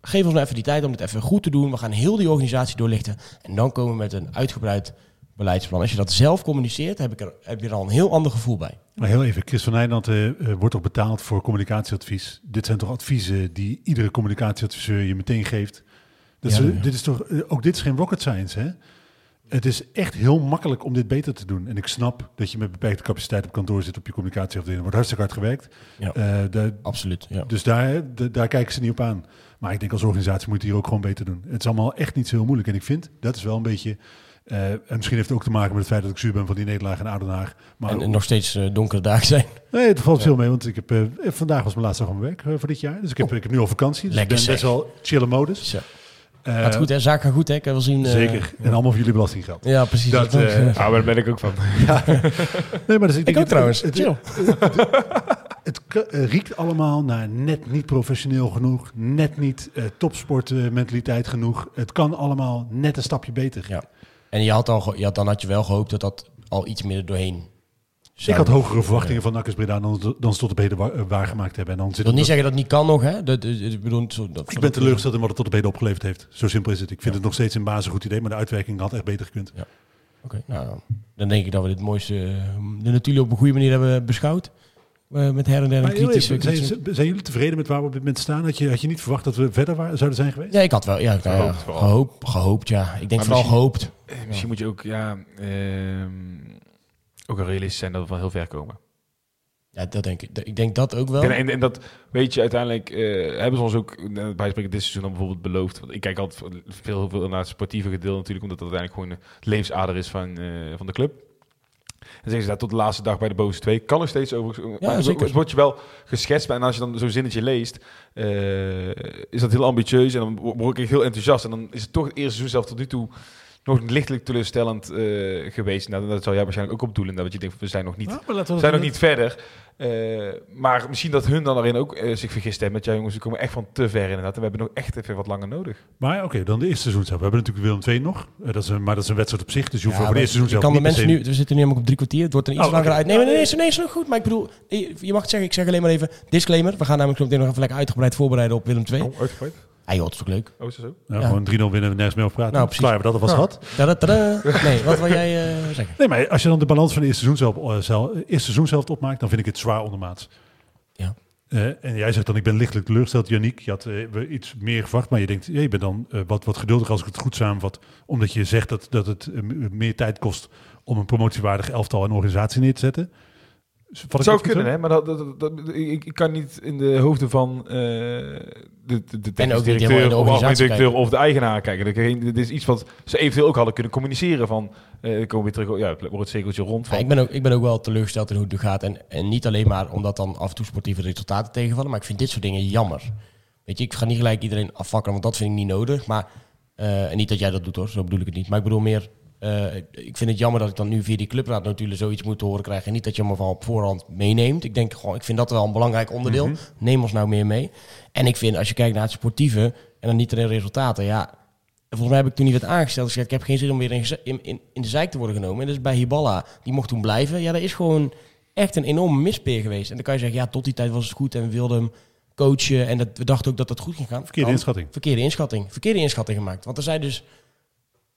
geef ons nou even die tijd om het even goed te doen. We gaan heel die organisatie doorlichten. En dan komen we met een uitgebreid beleidsplan. Als je dat zelf communiceert, heb, ik er, heb je er al een heel ander gevoel bij. Maar heel even, Chris van Nijland eh, eh, wordt toch betaald voor communicatieadvies. Dit zijn toch adviezen die iedere communicatieadviseur je meteen geeft. Dat is, Ja, ja. Dit is toch, eh, ook dit is geen rocket science, hè? Het is echt heel makkelijk om dit beter te doen. En ik snap dat je met beperkte capaciteit op kantoor zit op je communicatieafdeling. Er wordt hartstikke hard gewerkt. Ja. Eh, daar- Absoluut. Ja. Dus daar, de- daar kijken ze niet op aan. Maar ik denk als organisatie moet je hier ook gewoon beter doen. Het is allemaal echt niet zo heel moeilijk. En ik vind, dat is wel een beetje... eh, en misschien heeft het ook te maken met het feit dat ik zuur ben van die nederlaag in Oudenaar. Maar En, en nog steeds eh, donkere dagen zijn. Nee, het valt veel mee, want ik heb, vandaag was mijn laatste dag van mijn werk voor dit jaar. Dus ik heb, ik heb nu al vakantie, dus Oh. Lekker ik ben best wel chille modus. Zo. Eh, Gaat goed, hè? Zaak gaat goed, hè? Ik heb wel zien. eh, Zeker. En allemaal voor jullie belastinggeld. Ja, precies. Dat, Dat, eh, Ah, maar daar ben ik ook van. Nee, maar dus ik, ik denk ook het- trouwens. Het, Chill. het, riekt allemaal naar net niet professioneel genoeg, net niet eh topsportmentaliteit genoeg. Het kan allemaal net een stapje beter. Ja. En je had, dan, ge- je had, dan had je wel gehoopt dat dat al iets meer er doorheen Ik had hogere verwachtingen van Nakkers Breda dan, dan ze tot op heden eh, waargemaakt hebben. En dan Ik zit wil niet zeggen dat het niet kan nog, hè. Dat, dat- ik bedoel, zo, dat, ik ben teleurgesteld in wat het tot op heden opgeleverd heeft. Zo simpel is het. Ik vind het nog steeds in basis een goed idee, maar de uitwerking had echt beter gekund. Oké, nou, dan denk ik dat we dit mooiste, eh, de natuurlijk op een goede manier hebben beschouwd. Eh, met her en der een kritische... even, zijn, jullie tevreden met waar we op dit moment staan? Had je, had je niet verwacht dat we verder waren, zouden zijn geweest? Ja, ik had wel, ja, ja, Gehoopt gehoopt, gehoopt, ja. Ik denk Maar vooral gehoopt. Eh, Misschien moet je ook, ja, ehm, ook wel realistisch zijn dat we wel heel ver komen. Ja, dat denk ik. Ik denk dat ook wel. En, en, en dat weet je uiteindelijk, eh, hebben ze ons ook eh, bij spreken dit seizoen dan bijvoorbeeld beloofd. Want ik kijk altijd veel, heel veel naar het sportieve gedeelte natuurlijk, omdat dat uiteindelijk gewoon de levensader is van, eh, van de club. En zeggen ze dat tot de laatste dag bij de bovenste twee. Kan nog steeds over. maar zeker. Het wordt je wel geschetst. En als je dan zo'n zinnetje leest, eh, is dat heel ambitieus. En dan word ik heel enthousiast. En dan is het toch het eerste seizoen zelf tot nu toe nog lichtelijk teleurstellend eh, geweest. Nou, dat zou jij waarschijnlijk ook opdoelen. Dat je denkt, we zijn nog niet Ja, we zijn nog niet verder. Eh, maar misschien dat hun dan daarin ook eh, zich vergist hebben. Met ja, jongens, we komen echt van te ver inderdaad. En we hebben nog echt even wat langer nodig. Maar oké, dan de eerste seizoen zelf. We hebben natuurlijk Willem II nog. Eh, dat is een, maar dat is een wedstrijd op zich. Dus je hoeft Ja, over de eerste seizoen je zelf kan de mensen se- nu, we zitten nu helemaal op drie kwartier. Het wordt er iets Oh, langer uit. Nee, maar nee, nee, is, nee, is nog goed. Maar ik bedoel, je mag het zeggen, ik zeg alleen maar even disclaimer. We gaan namelijk nog even lekker uitgebreid voorbereiden op Willem II. Oh, uitgebreid. Ah joh, is toch leuk? Oh, is dat zo? Nou, Ja. Gewoon 3-0 winnen, nergens meer over praten. Nou, precies. Klaar dat alvast gehad. Tada, tada. Nee, wat wil jij eh, zeggen? Nee, maar als je dan de balans van de eerste seizoen zelf, eh, zelf, eh, eerste seizoen zelf opmaakt, dan vind ik het zwaar ondermaats. Ja. Eh, en jij zegt dan, ik ben lichtelijk teleurgesteld, Janiek. Je had we iets meer verwacht, maar je denkt, ja, je bent dan eh, wat, wat geduldiger als ik het goed samenvat. Omdat je zegt dat, dat het meer tijd kost om een promotiewaardig elftal en organisatie neer te zetten. Het zou kunnen, hè? Maar dat, dat, dat- ik, ik kan niet in de hoofden van eh, de, de, de directeur de of organisatie directeur kijken. of de eigenaar kijken. Dat- Dit is iets wat ze eventueel ook hadden kunnen communiceren van... eh komen weer terug, ja, het wordt het cirkeltje rond Ja, van... ik, ben ook, ik ben ook wel teleurgesteld in hoe het nu gaat. En, en niet alleen maar omdat dan af en toe sportieve resultaten tegenvallen. Maar ik vind dit soort dingen jammer. Weet je, ik ga niet gelijk iedereen afvakkelen, want dat vind ik niet nodig. Maar, eh, en niet dat jij dat doet hoor, zo bedoel ik het niet. Maar ik bedoel meer, eh, ik vind het jammer dat ik dan nu via die clubraad natuurlijk zoiets moet horen krijgen. En niet dat je me van op voorhand meeneemt. Ik denk gewoon, ik vind dat wel een belangrijk onderdeel. Neem ons nou meer mee. En ik vind, als je kijkt naar het sportieve en dan niet alleen resultaten, ja... Volgens mij heb ik toen niet werd aangesteld. gezegd, ik heb geen zin om weer in, in, in, in de zijk te worden genomen. En dus bij Hiballa, die mocht toen blijven. Ja, dat is gewoon echt een enorme mispeer geweest. En dan kan je zeggen, ja, tot die tijd was het goed en we wilden hem coachen. En dat, we dachten ook dat dat goed ging gaan. Verkeerde inschatting. Verkeerde inschatting. Verkeerde inschatting gemaakt. Want er zijn dus...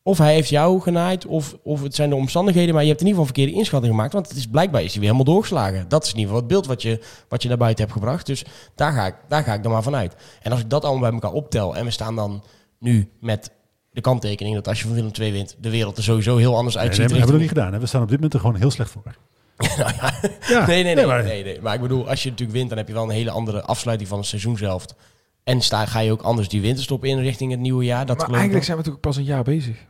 Of hij heeft jou genaaid, of, of het zijn de omstandigheden. Maar je hebt in ieder geval een verkeerde inschatting gemaakt. Want het is, blijkbaar is hij weer helemaal doorgeslagen. Dat is in ieder geval het beeld wat je, wat je naar buiten hebt gebracht. Dus daar ga, ik, daar ga ik dan maar vanuit. En als ik dat allemaal bij elkaar optel... en we staan dan nu met de kanttekening... dat als je van Willem II wint, de wereld er sowieso heel anders Nee, uitziet. nee, maar dat hebben we niet gedaan. Hè? We staan op dit moment er gewoon heel slecht voor. Nou ja, Ja, nee, nee, nee, maar- nee, nee. Maar ik bedoel, als je natuurlijk wint, dan heb je wel een hele andere afsluiting van het seizoen zelf. En sta, ga je ook anders die winterstop in richting het nieuwe jaar. Dat maar eigenlijk zijn we natuurlijk pas een jaar bezig.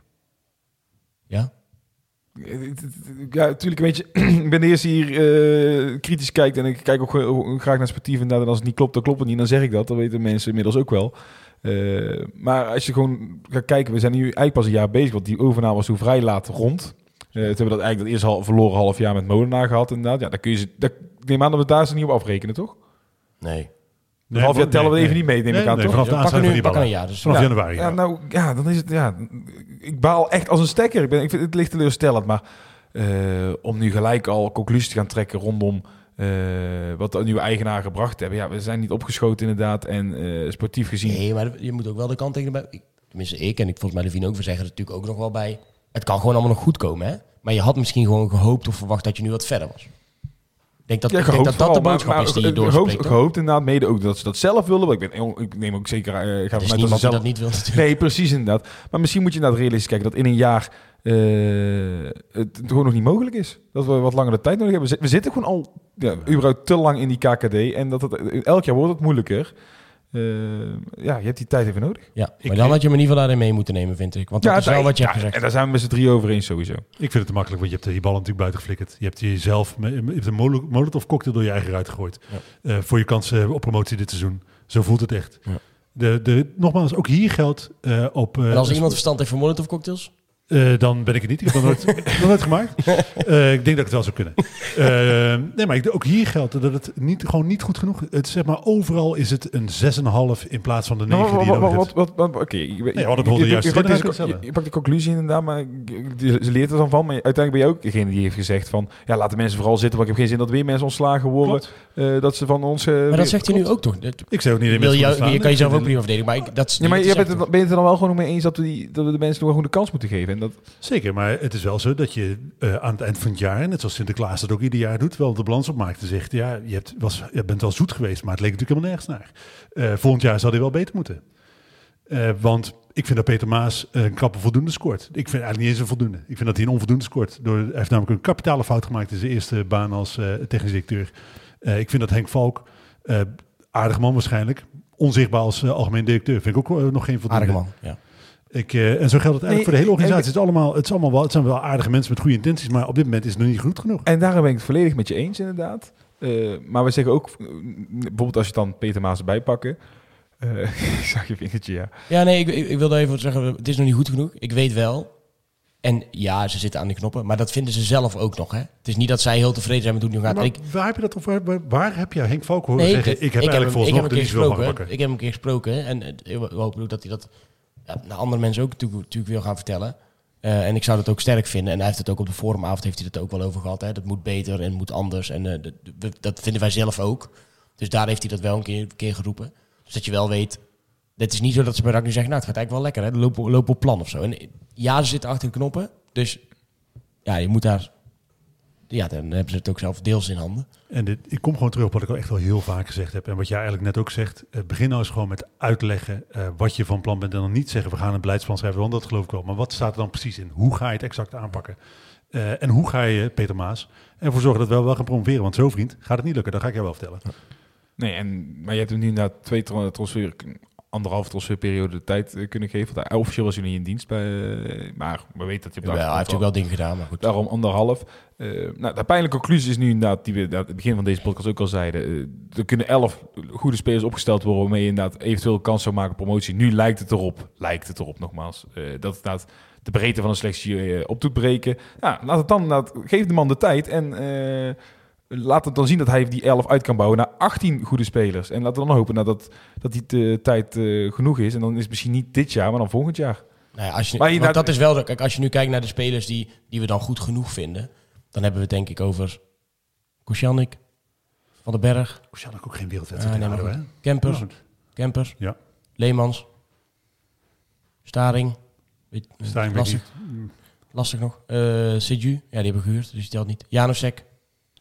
Ja. Ja, natuurlijk, weet je, ik ben de eerste die hier eh, kritisch kijkt en ik kijk ook gewoon graag naar sportief inderdaad. En als het niet klopt, dan klopt het niet. Dan zeg ik dat. Dat weten mensen inmiddels ook wel. Eh, maar als je gewoon gaat kijken, we zijn nu eigenlijk pas een jaar bezig, want die overname was zo vrij laat rond. Eh toen hebben we dat eigenlijk dat eerste verloren half jaar met Molenaar gehad inderdaad. Ja, dan kun je ze, dat, neem aan dat we daar ze niet op afrekenen, toch? Nee. Een half jaar tellen we even niet mee, neem ik aan, toch? Vanaf de pakken aanschrijving nu van die pakken ballen. een jaar. Dus Vanaf Ja. januari. Ja, ja. nou, ja, dan is het, ja, ik baal echt als een stekker. Ik, ben, ik vind het licht teleurstellend, maar eh, om nu gelijk al conclusies te gaan trekken rondom eh, wat de nieuwe eigenaar gebracht hebben. Ja, we zijn niet opgeschoten inderdaad en eh, sportief gezien. Nee, maar je moet ook wel de kant tegen bij. ik- Tenminste, ik en ik volgens mij Levine ook, we zeggen er natuurlijk ook nog wel bij. Het kan gewoon allemaal nog goed komen, hè? Maar je had misschien gewoon gehoopt of verwacht dat je nu wat verder was. Ik denk dat Ja, ik denk dat, dat de boodschap maar- is die je doorspreekt. Gehoopt, gehoopt inderdaad, mede ook dat ze dat zelf wilden. Want ik, ben, ik neem ook zeker, eh, ga vanuit dat ze zelf... dat niet wil natuurlijk. Nee, precies inderdaad. Maar misschien moet je inderdaad realistisch kijken dat in een jaar eh, het gewoon nog niet mogelijk is. Dat we wat langer de tijd nodig hebben. We zi- We zitten gewoon al ja, überhaupt te lang in die KKD. En dat het, elk jaar wordt het moeilijker. Eh, ja, je hebt die tijd even nodig. Ja, Ik- maar dan had je me in ieder geval daarin mee moeten nemen, vind ik. Want dat is wel wat je hebt ja, gezegd. En daar zijn we met z'n drie over eens sowieso. Ik vind het te makkelijk, want je hebt die ballen natuurlijk buiten geflikkerd. Je hebt jezelf je hebt een molo- molotov cocktail door je eigen ruit gegooid. Eh, voor je kansen op promotie dit seizoen. Zo voelt het echt. Ja. De, de, nogmaals, ook hier geldt eh, op... eh, En als sp- iemand verstand heeft van Molotov cocktails, Eh, dan ben ik het niet. Ik heb het nog nooit, nog nooit gemaakt. Eh, ik denk dat ik het wel zou kunnen. Eh, nee, maar ik, ook hier geldt dat het niet, gewoon niet goed genoeg Het zeg maar, overal is het een 6,5 in plaats van de 9 Nou, die je wat, nodig wat, hebt. wat, oké. hadden bijvoorbeeld je- de je je- Je pakt de conclusie inderdaad, maar ze leert er dan van. Maar uiteindelijk ben je ook degene die heeft gezegd van... Ja, laten mensen vooral zitten, want ik heb geen zin dat weer mensen ontslagen worden. Eh, dat ze van ons... Maar dat zegt hij nu ook toch? Ik zeg ook niet dat Wil je kan jezelf ook prima verdedigen, maar ik, dat is Ja, maar niet je bent, het, ben je het er dan wel gewoon mee eens dat we, die, dat we de mensen nog gewoon de kans moeten geven? Dat, Zeker, maar het is wel zo dat je eh, aan het eind van het jaar, net zoals Sinterklaas dat ook ieder jaar doet, wel de balans opmaakt en zegt, ja, je, hebt, was, je bent wel zoet geweest, maar het leek natuurlijk helemaal nergens naar. Eh, volgend jaar zal hij wel beter moeten. Eh, want ik vind dat Peter Maas een krappe voldoende scoort. Ik vind eigenlijk niet eens een voldoende. Ik vind dat hij een onvoldoende scoort. Door, hij heeft namelijk een kapitale fout gemaakt in zijn eerste baan als eh technisch directeur. Eh, ik vind dat Henk Valk, eh, aardig man waarschijnlijk, onzichtbaar als algemeen directeur. Vind ik ook nog geen voldoende. Aardige man, ja. Ik, eh, en zo geldt het eigenlijk Nee, voor de hele ik- organisatie. Het, is allemaal, het, is allemaal wel, het zijn wel aardige mensen met goede intenties, maar op dit moment is het nog niet goed genoeg. en daar ben ik het volledig met je eens, inderdaad. Eh, maar we zeggen ook, eh, bijvoorbeeld als je dan Peter Maas erbij pakken... eh, ik zag je vingertje, ja. Ja, nee, ik, ik, ik wilde even zeggen, het is nog niet goed genoeg. Ik weet wel. En ja, ze zitten aan de knoppen, maar dat vinden ze zelf ook nog. Hè? Het is niet dat zij heel tevreden zijn met hoe het nu gaat. Maar ik, waar heb je dat of waar, heb je Henk Valk horen nee, zeggen? Ik, heb eigenlijk volgens ik mij niet keer zo van gesproken. pakken. Ik heb hem een keer gesproken en we hopen ook dat hij dat naar andere mensen ook natuurlijk, wil gaan vertellen. Eh, en ik zou dat ook sterk vinden. En hij heeft het ook op de forumavond heeft hij het ook wel over gehad. Hè? Dat moet beter en moet anders. En eh, dat, vinden wij zelf ook. Dus daar heeft hij dat wel een keer, keer geroepen. Dus dat je wel weet. Het is niet zo dat ze bij RAC nu zeggen, nou het gaat eigenlijk wel lekker. Hè? Lopen, lopen op plan of zo. En ja, ze zitten achter de knoppen. Dus ja, je moet daar... Ja, dan hebben ze het ook zelf deels in handen. En dit, ik kom gewoon terug op wat ik al echt al heel vaak gezegd heb. En wat jij eigenlijk net ook zegt. eh, begin nou eens gewoon met uitleggen eh, wat je van plan bent. En dan niet zeggen, we gaan een beleidsplan schrijven. Want dat geloof ik wel. Maar wat staat er dan precies in? Hoe ga je het exact aanpakken? Eh, en hoe ga je, Peter Maas, ervoor zorgen dat we wel gaan promoveren? Want zo vriend, gaat het niet lukken. Dat ga ik jou wel vertellen. Nee, en, maar je hebt hem nu na twee tra- transfer, anderhalf transferperiode de tijd eh, kunnen geven. Want officieel was hij niet in dienst bij, eh, maar we weten dat je op de Wel, hij heeft ook wel dingen gedaan, maar goed. Daarom anderhalf. Eh, nou, de pijnlijke conclusie is nu inderdaad, die we aan het begin van deze podcast ook al zeiden. er kunnen elf goede spelers opgesteld worden waarmee je inderdaad eventueel kans zou maken op promotie. Nu lijkt het erop, lijkt het erop nogmaals, eh, dat inderdaad de breedte van een selectie op doet breken. Nou, laat het dan, geef de man de tijd en laat het dan zien dat hij die elf uit kan bouwen naar 18 goede spelers. En laten we dan hopen nou, dat, dat die te- tijd eh, genoeg is. En dan is het misschien niet dit jaar, maar dan volgend jaar. Nou ja, als je, Maar je- dat is wel zo. Kijk, als je nu kijkt naar de spelers die, die we dan goed genoeg vinden, dan hebben we het denk ik over Koscielnik, Van den Berg, Oceaan ook geen wereldwedstrijd Ah, nee, ADO, hè? Kempers, Ja. Kempers, Ja. Leemans, Staring. Weet- weet lastig, niet. lastig nog. Eh Seju, ja, die hebben we gehuurd, dus die telt niet. Janosek.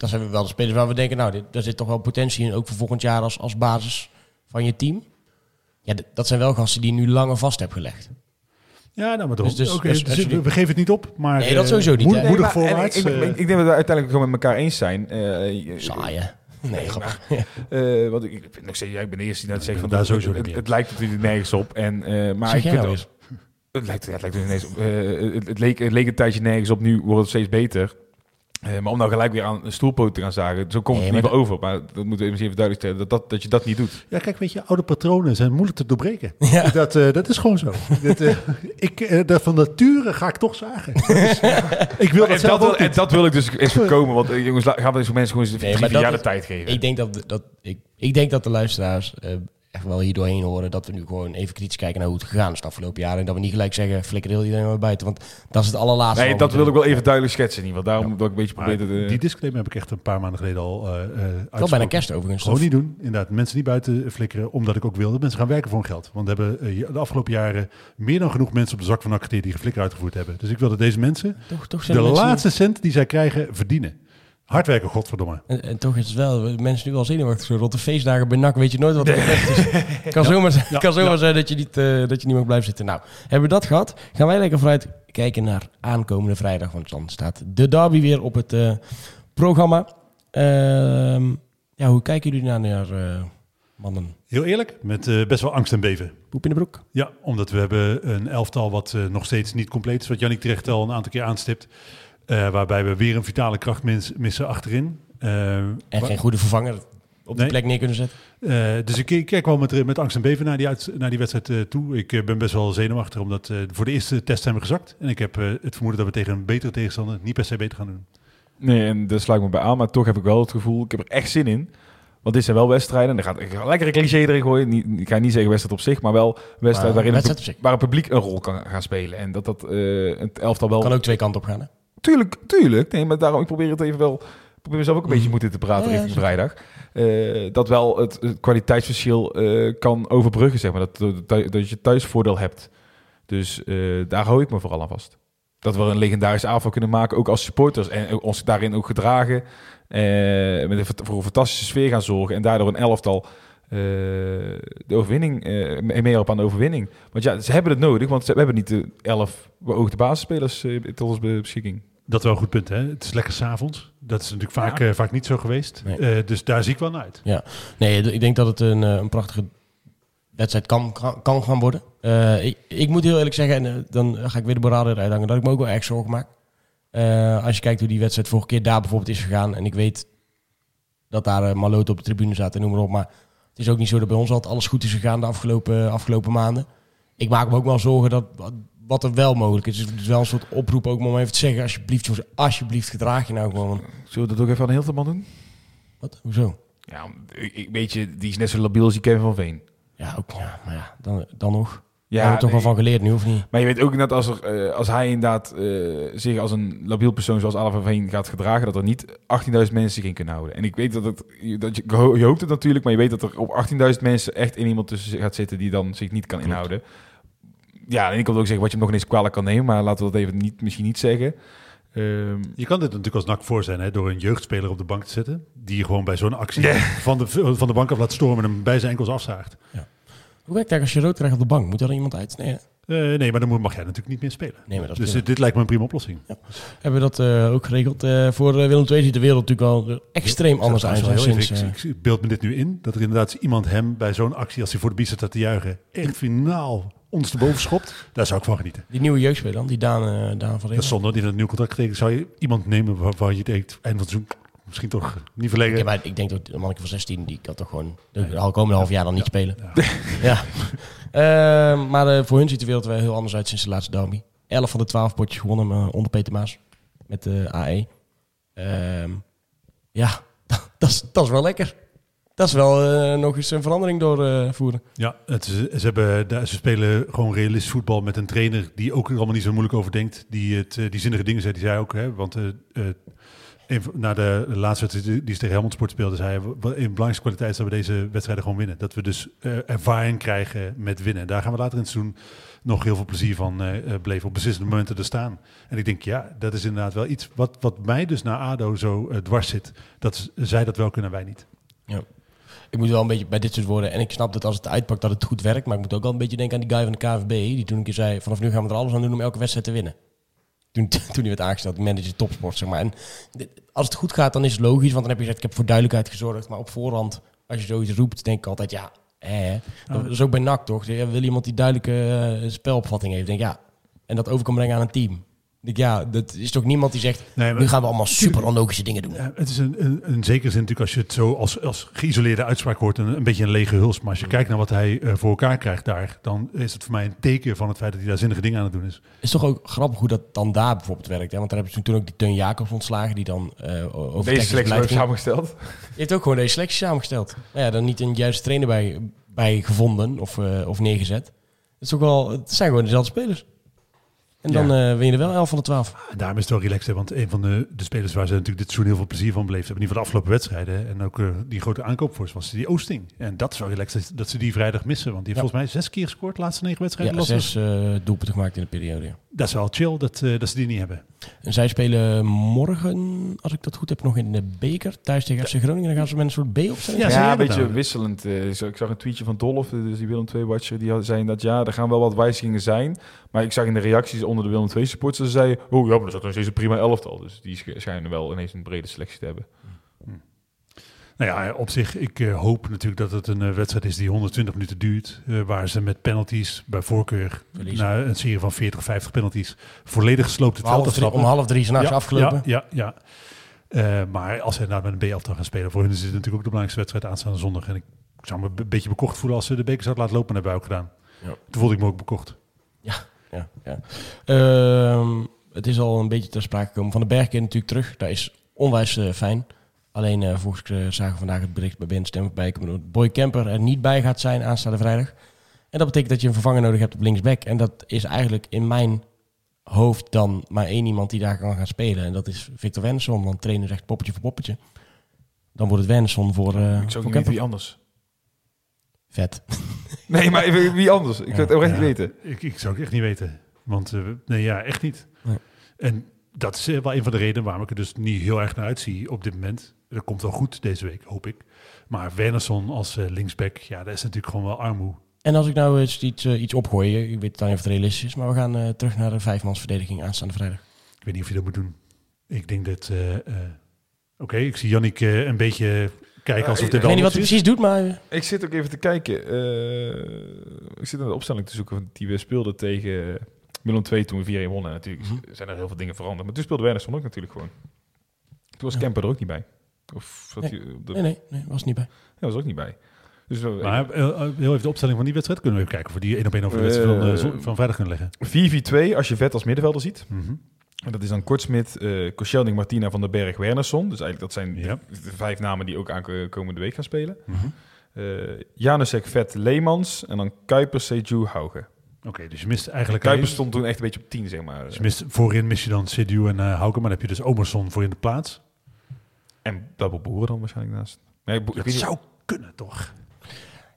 Dat zijn wel de spelers waar we denken, nou, dit, daar zit toch wel potentie in, ook voor volgend jaar als, als basis van je team. Ja, dat zijn wel gasten die je nu langer vast hebt gelegd. Ja, nou, maar Dus- toch. dus- Oké, dus- dus je- we, geven het niet op, maar... Nee, dat eh, sowieso niet, moed- moedig maar- en voorwaarts. Ik, ik, eh, ik, denk dat we uiteindelijk gewoon met elkaar eens zijn. Eh, Saai, hè? Nee, grappig. Eh, want ik, ik ja, ik ben de eerste die net zegt van daar dat- sowieso het, niet het, lijkt natuurlijk nergens op. En, eh, maar Zeg ik vind nou het lijkt, het lijkt er ineens op. Eh, het, het, leek, het leek een tijdje nergens op. Nu wordt het steeds beter. Eh, maar om nou gelijk weer aan een stoelpoot te gaan zagen, zo komt Nee, het niet meer over. Maar dat moeten we misschien even duidelijk stellen, dat, dat, dat je dat niet doet. Ja, kijk, weet je, oude patronen zijn moeilijk te doorbreken. Dat, eh, dat is gewoon zo. dat, eh, ik, eh, dat van nature ga ik toch zagen. Is- ik wil dat en, zelf dat wil, ook en dat wil ik dus eens voorkomen. Want jongens, gaan we deze mensen gewoon eens Nee, de tijd geven. Ik denk dat, dat, ik, ik denk dat de luisteraars eh, echt wel hier doorheen horen dat we nu gewoon even kritisch kijken naar hoe het gegaan is het afgelopen jaar. En dat we niet gelijk zeggen, flikker heel iedereen maar buiten. Want dat is het allerlaatste. nee, dat wil ik wel even duidelijk schetsen. Niet, want daarom wil ik een beetje Maar proberen te... die disclaimer heb ik echt een paar maanden geleden al eh eh, Wel bijna kerst overigens. Gewoon niet doen. Inderdaad, mensen niet buiten flikkeren, omdat ik ook wil dat mensen gaan werken voor hun geld. Want we hebben eh, de afgelopen jaren meer dan genoeg mensen op de zak van acteer die geflikker uitgevoerd hebben. Dus ik wil dat deze mensen Toch, toch zijn de mensen laatste cent die zij krijgen verdienen. Hard werken, godverdomme. En, en toch is het wel, mensen nu wel zenuwachtig zo. Rond de feestdagen bij NAC weet je nooit wat er. Dus het kan zomaar, Ja. kan zomaar Ja. zijn dat je, niet, eh, dat je niet mag blijven zitten. Nou, hebben we dat gehad? Gaan wij lekker vooruit kijken naar aankomende vrijdag. Want dan staat de derby weer op het eh, programma. Ehm, ja, hoe kijken jullie naar, naar eh, mannen? Heel eerlijk, met best wel angst en beven. Poep in de broek? Ja, omdat we hebben een elftal wat nog steeds niet compleet is. Wat Jannik terecht al een aantal keer aanstipt. Eh, waarbij we weer een vitale kracht mis- missen achterin. Eh, En geen goede vervanger. op Nee. die plek neer kunnen zetten. Eh, dus ik, ik kijk wel met, met angst en beven naar die, uit, naar die wedstrijd toe. Ik ben best wel zenuwachtig, omdat eh, voor de eerste test zijn we gezakt. En ik heb eh, het vermoeden dat we tegen een betere tegenstander niet per se beter gaan doen. Nee, en daar sluit ik me bij aan. Maar toch heb ik wel het gevoel, ik heb er echt zin in. Want dit zijn wel wedstrijden. En dan gaat ik ga lekker een cliché erin gooien. Niet, ik ga niet zeggen wedstrijd op zich, maar wel wedstrijd Maar waarin het, wedstrijd op zich. waar het publiek een rol kan gaan spelen. En dat dat eh, het elftal wel... Kan ook twee kanten op gaan. Hè? Tuurlijk, tuurlijk. Nee, maar daarom, ik probeer het even wel... Ik probeer mezelf ook een beetje moed in te praten richting vrijdag. Eh, dat wel het, het kwaliteitsverschil eh, kan overbruggen, zeg maar. Dat, dat, dat je thuisvoordeel hebt. Dus eh, daar hou ik me vooral aan vast. Dat we een legendarische avond kunnen maken, ook als supporters. En ons daarin ook gedragen. met een, voor een fantastische sfeer gaan zorgen. En daardoor een elftal de overwinning, eh, mee- mee op aan de overwinning. Want ja, ze hebben het nodig, want ze, we hebben niet de elf beoogde basisspelers tot onze beschikking. Dat is wel een goed punt, hè? Het is lekker s'avonds. Dat is natuurlijk vaak, eh, vaak niet zo geweest. Nee. Eh, dus daar zie ik wel naar uit. Nee, ik denk dat het een, eh, een prachtige wedstrijd kan, kan, gaan worden. Ik, ik moet heel eerlijk zeggen, en dan ga ik weer de morale eruit hangen, dat ik me ook wel erg zorgen maak. Als je kijkt hoe die wedstrijd vorige keer daar bijvoorbeeld is gegaan. En ik weet dat daar Maloot op de tribune zat en noem maar op. Maar het is ook niet zo dat bij ons altijd alles goed is gegaan de afgelopen, afgelopen maanden. Ik maak me ook wel zorgen dat wat er wel mogelijk is. Dus het is wel een soort oproep ook om even te zeggen, alsjeblieft jongens, alsjeblieft gedraag je nou gewoon. Zullen we dat ook even aan Hilterman doen? Wat? Hoezo? Ja, ik, weet je, die is net zo labiel als die Kevin van Veen. Ja, ook, ja maar ja, dan, dan nog. Ja, hebben we toch wel van geleerd nu, of niet? Maar je weet ook net als, er, eh, als hij inderdaad eh, zich als een labiel persoon zoals Alain van Veen gaat gedragen, dat er niet 18.000 mensen zich in kunnen houden. En ik weet dat het, dat je, je hoopt het natuurlijk, maar je weet dat er op 18.000 mensen echt in iemand tussen gaat zitten die dan zich niet kan inhouden. Ja, en ik kan ook zeggen wat je hem nog eens kwalijk kan nemen, maar laten we dat even niet, misschien niet zeggen. Ehm, Je kan dit natuurlijk als NAC voor zijn, hè, door een jeugdspeler op de bank te zetten. Die je gewoon bij zo'n actie Ja. van, de, van de bank af laat stormen en hem bij zijn enkels afzaagt. Hoe werkt dat als je rood krijgt op de bank? Moet er dan iemand uit? Nee? Eh, nee, maar dan moet- mag jij natuurlijk niet meer spelen. nee maar dat is Dus dit, dit lijkt me een prima oplossing. Hebben we dat eh, ook geregeld. Eh, voor Willem II ziet de wereld natuurlijk al er extreem anders uit. Sinds, ik, ik beeld me dit nu in, dat er inderdaad iemand hem bij zo'n actie, als hij voor de biezen staat te juichen, echt finaal ons te boven schopt. Daar zou ik van genieten. die nieuwe jeugdspeler dan, die Daan, eh, Daan van Dat is Reeuwen. zonde, die heeft een nieuw contract getekend. Zou je iemand nemen waarvan je denkt, eind van het seizoen, misschien toch niet verlegen? Ja, maar ik denk dat een mannetje van 16, die kan toch gewoon de komende half jaar dan niet spelen. Ja. Ja. Eh, maar eh, voor hun ziet de wereld er wel heel anders uit sinds de laatste derby. 11 van de 12 potjes gewonnen eh, onder Peter Maas. Met de AE. Ehm, ja, dat dat is wel lekker. Dat is wel eh, nog eens een verandering doorvoeren. Ja, het is, ze, hebben, daar- ze spelen gewoon realistisch voetbal met een trainer die ook er allemaal niet zo moeilijk over denkt. Die, het, eh, die zinnige dingen zei, die zei ook, hè, want eh, eh, na de laatste wedstrijd die ze tegen Helmond Sport speelde, zei hij, een belangrijkste kwaliteit is dat we deze wedstrijden gewoon winnen. Dat we dus eh, ervaring krijgen met winnen. Daar gaan we later in het seizoen nog heel veel plezier van eh eh, beleven op beslissende momenten te staan. En ik denk, ja, dat is inderdaad wel iets wat, wat mij dus na ADO zo dwars zit. Dat zij dat wel kunnen, wij niet. Ik moet wel een beetje bij dit soort woorden. En ik snap dat als het uitpakt dat het goed werkt. Maar ik moet ook wel een beetje denken aan die guy van de KVB. Die toen een keer zei, vanaf nu gaan we er alles aan doen om elke wedstrijd te winnen. Toen, toen hij werd aangesteld, manager topsport, zeg maar. En als het goed gaat, dan is het logisch. Want dan heb je gezegd, ik heb voor duidelijkheid gezorgd. Maar op voorhand, als je zoiets roept, denk ik altijd, ja, hè. Dat is ook bij NAC, toch? Wil iemand die duidelijke eh, spelopvatting heeft? Denk ik, ja. En dat over kan brengen aan een team. Ja, dat is toch niemand die zegt, Nee, maar- nu gaan we allemaal super onlogische dingen doen. Ja, het is een, een, een zekere zin natuurlijk als je het zo als, als geïsoleerde uitspraak hoort, een, een beetje een lege huls. Maar als je kijkt naar wat hij eh, voor elkaar krijgt daar, dan is het voor mij een teken van het feit dat hij daar zinnige dingen aan het doen is. is toch ook grappig hoe dat dan daar bijvoorbeeld werkt. Hè? Want daar hebben ze toen ook die Teun Jacobs ontslagen, die dan eh over deze selectie ging. samengesteld. Die heeft ook gewoon deze selectie samengesteld. Maar ja, dan niet een juiste trainer bij, bij gevonden of, eh, of neergezet. Het, is toch wel, het zijn gewoon dezelfde spelers. En dan eh win je er wel 11 van de 12. En daarom is het wel relaxed, want een van de, de spelers waar ze natuurlijk dit seizoen heel veel plezier van beleefd hebben, in ieder geval de afgelopen wedstrijden, en ook eh, die grote aankoop voor ze, was die Oosting. En dat is wel relaxed dat, dat ze die vrijdag missen, want die heeft Ja. volgens mij zes keer gescoord, de laatste negen wedstrijden. Ja, zes eh, doelpunten gemaakt in de periode. ja. Dat is wel chill dat, eh, dat ze die niet hebben. En zij spelen morgen, als ik dat goed heb, nog in de beker. Thuis tegen FC Groningen. Dan gaan ze met een soort B-opstelling. Ja, Ja, jij een beetje wisselend. eh, ik zag- een tweetje van Dolf, eh, dus die Willem II-watcher, die had- zei dat ja, er gaan wel wat wijzigingen zijn. Maar ik zag in de reacties onder de Willem II-supporters, ze zeiden, oh ja, maar dat is nog steeds een prima elftal. Dus die sch- schijnen wel ineens een brede selectie te hebben. Nou ja, op zich, ik eh, hoop natuurlijk dat het een eh, wedstrijd is die 120 minuten duurt. eh, waar ze met penalties, bij voorkeur, Verliezen. na een serie van 40, 50 penalties, volledig gesloopt het Om veld half, drie, afstappen. om half drie s'nachts ja, afgelopen. Ja, ja, ja. Maar als ze inderdaad met een B-elftal gaan spelen, voor hun is dit natuurlijk ook de belangrijkste wedstrijd aanstaande zondag. En ik zou me een beetje bekocht voelen als ze de beker zouden laten lopen naar buik gedaan. Ja. Toen voelde ik me ook bekocht. Ja, ja. Ehm, het is al een beetje ter sprake gekomen. Van de Berg natuurlijk terug. Dat is onwijs fijn. Alleen uh, volgens uh, zagen we vandaag het bericht bij Ben Stem voorbij komen dat Boy Kemper er niet bij gaat zijn aanstaande vrijdag. En dat betekent dat je een vervanger nodig hebt op linksback. En dat is eigenlijk in mijn hoofd dan maar één iemand die daar kan gaan spelen. En dat is Victor Wennesson. Want trainer zegt poppetje voor poppetje. Dan wordt het Wennesson voor, uh, ik zou voor niet weten wie anders. Vet. Nee, maar even wie anders? Ik Ja. zou het ook echt Ja, niet weten. Ik, ik zou het echt niet weten. Want eh, nee, ja, echt niet. Nee. En dat is eh, wel een van de redenen waarom ik er dus niet heel erg naar uitzie op dit moment. Dat komt wel goed deze week, hoop ik. Maar Wernersson als eh, linksback, ja, dat is natuurlijk gewoon wel armoe. En als ik nou eens iets, eh, iets opgooi, ik weet dan niet of het realistisch is, maar we gaan eh, terug naar de vijfmansverdediging aanstaande vrijdag. Ik weet niet of je dat moet doen. Ik denk dat... eh, eh, Oké, ik zie Jannik eh, een beetje kijken alsof dit Ik weet niet wat hij precies doet, maar eh, Ik zit ook even te kijken. eh, ik zit naar de opstelling te zoeken die we speelden tegen Willem II toen we 4-1 wonnen. Natuurlijk Mhm. zijn er heel veel dingen veranderd. Maar toen speelde Wernersson ook natuurlijk gewoon. Toen was Ja. Kemper er ook niet bij. Of zat Nee. de... nee, nee, nee, was niet bij. Ja, was er ook niet bij. Dus we- Maar eh, eh, heel even de opstelling van die wedstrijd. Kunnen we even kijken of we die één op één over de wedstrijd van, eh, Eh, van vrijdag kunnen leggen. 4-4-2 als je vet als middenvelder ziet. Mhm. En dat is dan Kortsmit, eh Koscielny, Martina van den Berg, Wernersson. Dus eigenlijk dat zijn Ja. de, de vijf namen die ook aankomende week gaan spelen. Eh Janusek, Vet, Leemans. En dan Kuipers, Seju, Hauge. Oké, dus je mist eigenlijk... Kuipers stond toen echt een beetje op 10, zeg maar. Dus je mist, voorin mis je dan Sidiou en eh Hauke, maar dan heb je dus Omerson voor in de plaats. En Double Boeren dan waarschijnlijk naast. Nee, ik Dat weet niet- zou kunnen, toch?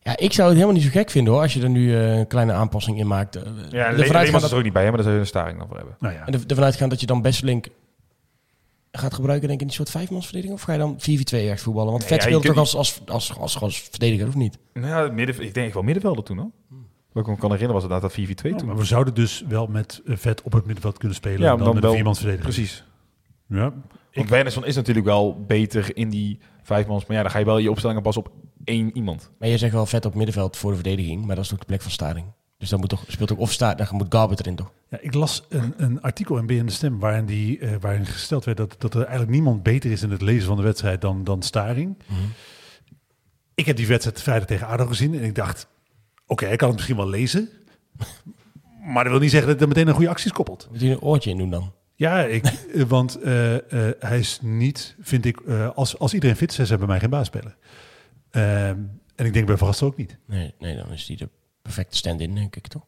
Ja, ik zou het helemaal niet zo gek vinden hoor, als je er nu eh, een kleine aanpassing in maakt. Eh, Ja, Leemans dat- is er ook niet bij, hè, maar daar zou je een staring dan voor hebben. Nou ja, En er- ervan uitgaan dat je dan Besselink gaat gebruiken, denk ik, in die soort vijfmansverdediging? Of ga je dan 4-4-2 echt voetballen? Want Nee, Vet ja, speelt toch als, als, als, als, als verdediger, of niet? Nou ja, midden, ik denk wel middenvelder toen, hoor. Wat ik me kan herinneren was het dat 4-4-2 Oh, toen. maar we zouden dus wel met eh, Vet op het middenveld kunnen spelen Ja, dan, dan met wel- viermansverdediging. Precies. Ja, Want Wernersson is natuurlijk wel beter in die vijfmans. Maar ja, dan ga je wel je opstellingen pas op één iemand. Maar je zegt wel Vet op middenveld voor de verdediging, maar dat is toch de plek van Staring? Dus dan moet toch, speelt ook of Staring, dan moet Garbert erin toch? Ja, ik las een, een artikel in BN De Stem waarin, die, eh, waarin gesteld werd dat, dat er eigenlijk niemand beter is in het lezen van de wedstrijd dan, dan Staring. Ik heb die wedstrijd vrijdag tegen ADO gezien en ik dacht, oké, ik kan het misschien wel lezen. Maar dat wil niet zeggen dat hij meteen een goede acties koppelt. Moet hij een oortje in doen dan? Ja, ik, eh, want eh, eh, hij is niet, vind ik, eh, als, als iedereen fit is, is hij bij mij geen baasspeler. Ehm en ik denk bij Verrast ook niet. Nee, nee, dan is hij de perfecte stand-in, denk ik toch?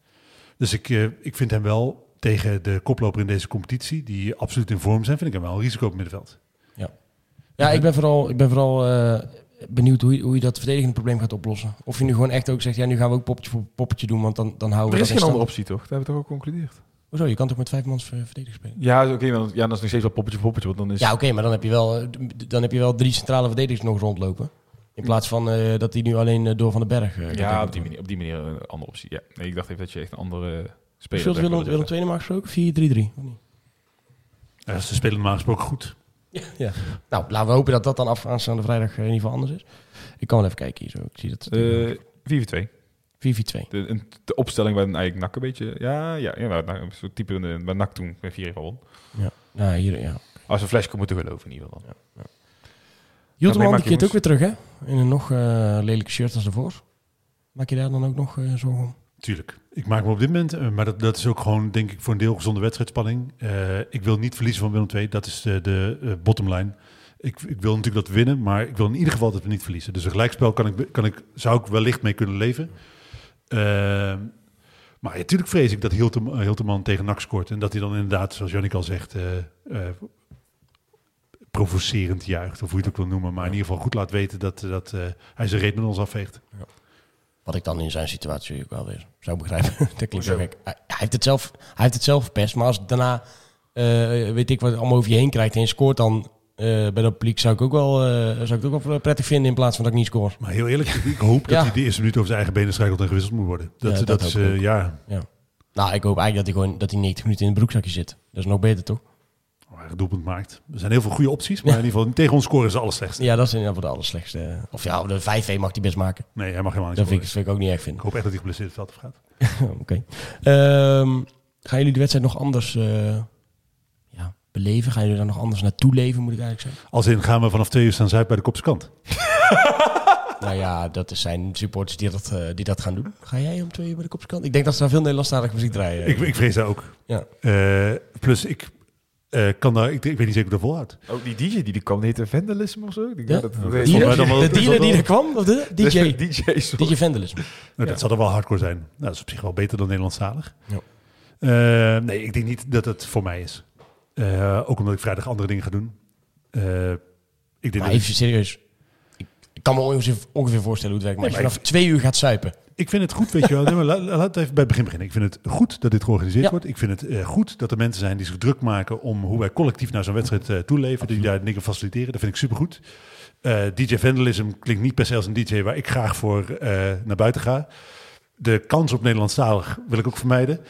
Dus ik, eh, ik vind hem wel tegen de koploper in deze competitie, die absoluut in vorm zijn, vind ik hem wel een risico op het middenveld. Ja, ik ben vooral, ik ben vooral eh, benieuwd hoe je, hoe je dat verdedigende probleem gaat oplossen. Of je nu gewoon echt ook zegt, ja, nu gaan we ook poppetje voor poppetje doen, want dan, dan houden Er we is dat geen in andere optie, toch? Dat hebben we toch ook geconcludeerd? Hoezo, je kan toch met vijf mans ver- verdediging spelen? Ja, oké, maar dan- ja, dat is nog steeds wel poppetje voor poppetje. Want dan is... Ja, oké, maar dan heb, je wel, eh, dan heb je wel drie centrale verdedigers nog rondlopen. In plaats van eh, dat die nu alleen eh, door Van den Berg... eh, ja, op die manier, op die manier een andere optie. Ja. Nee, ik dacht even dat je echt een andere speler... Speelt zou Willem, willen Willem. II normaal gesproken? 4-3-3? of niet? Ja, ze spelen normaal gesproken goed. Ja. Nou, laten we hopen dat dat dan af aanstaande vrijdag in ieder geval anders is. Ik kan wel even kijken hier zo. Ik zie dat. Eh, 4-4-2. 4-4-2. De, een- de opstelling waarin eigenlijk NAC een beetje... Ja, ja, ja nou, nou, zo'n type waar NAC toen met 4 won. Ja. Nou, hier, ja. Als we Flesco moeten geloven in ieder geval. Hilterman maak die je keert ook weer terug, hè? In een nog eh lelijke shirt als daarvoor. Maak je daar dan ook nog eh, zorgen om? Tuurlijk. Ik maak me op dit moment, eh, maar dat, dat is ook gewoon, denk ik, voor een deel gezonde wedstrijdspanning. Eh, ik wil niet verliezen van Willem II, dat is de, de bottom line. Ik, ik wil natuurlijk dat we winnen, maar ik wil in ieder geval dat we niet verliezen. Dus een gelijkspel kan ik, kan ik, zou ik wellicht mee kunnen leven. Eh, maar natuurlijk vrees ik dat Hilterman, Hilterman tegen NAC scoort. En dat hij dan inderdaad, zoals Jannik al zegt, eh, eh, provocerend juicht. Of hoe je het ook wil noemen. Maar in ieder geval goed laat weten dat, dat eh, hij zijn reet met ons afveegt. Wat ik dan in zijn situatie ook wel weer zou begrijpen. dat klinkt zo gek. Hij, hij heeft het zelf, hij heeft het zelf verpest. Maar als daarna, weet ik wat, allemaal over je heen krijgt en je scoort dan eh, bij de publiek, zou ik, ook wel, eh, zou ik het ook wel prettig vinden in plaats van dat ik niet scoor. Maar heel eerlijk, ik hoop dat Ja. hij de eerste minuut over zijn eigen benen struikelt en gewisseld moet worden. Dat, Ja, dat, dat is, ik eh, ook. ja, Nou, ik hoop eigenlijk dat hij gewoon dat hij 90 minuten in het broekzakje zit. Dat is nog beter, toch? hij doelpunt maakt. Er zijn heel veel goede opties, maar in ieder geval tegen ons scoren is het allerslechtste. Ja, dat is inderdaad voor de allerslechtste. Of ja, de 5-1 mag hij best maken. Nee, hij mag helemaal niet Dat vind ik, vind ik ook niet erg Ik vinden. hoop echt dat hij geblesseerd het veld gaat. Oké. Ehm, gaan jullie de wedstrijd nog anders ja, beleven? Gaan jullie daar nog anders naartoe leven, moet ik eigenlijk zeggen? Als in gaan we vanaf twee uur staan Zuid bij de Kopskant. Nou ja, dat zijn supporters die dat, eh, die dat gaan doen. Ga jij om twee uur bij de kopskant? Ik denk dat ze daar veel Nederlandstalige muziek draaien. Ik, ik vrees dat ook. Ja. Eh, plus, ik eh, kan daar, ik, ik weet niet zeker of ik dat volhoud. Ook die DJ die er kwam, die heette Vandalism of zo? Ja. dat, Oké. dat- Die- Dealer, dan wel- de dealer die er kwam? Of de DJ? DJ. DJ Vandalism. Nou, Ja. Dat zal er wel hardcore zijn. Nou, dat is op zich wel beter dan Nederlandstalig. Ja. Eh, nee, ik denk niet dat het voor mij is. Eh, ook omdat ik vrijdag andere dingen ga doen. Eh, ik denk Maar even serieus. Ik, ik kan me ongeveer, ongeveer voorstellen hoe het werkt. Maar Nee, als je vanaf twee uur gaat suipen. Ik vind het goed, weet je wel. Nee, laat het even bij het begin beginnen. Ik vind het goed dat dit georganiseerd Ja. wordt. Ik vind het eh, goed dat er mensen zijn die zich druk maken om hoe wij collectief naar zo'n wedstrijd toeleven. Die daar dingen faciliteren. Dat vind ik supergoed. DJ Vandalism klinkt niet per se als een DJ waar ik graag voor naar buiten ga. De kans op Nederlandstalig wil ik ook vermijden.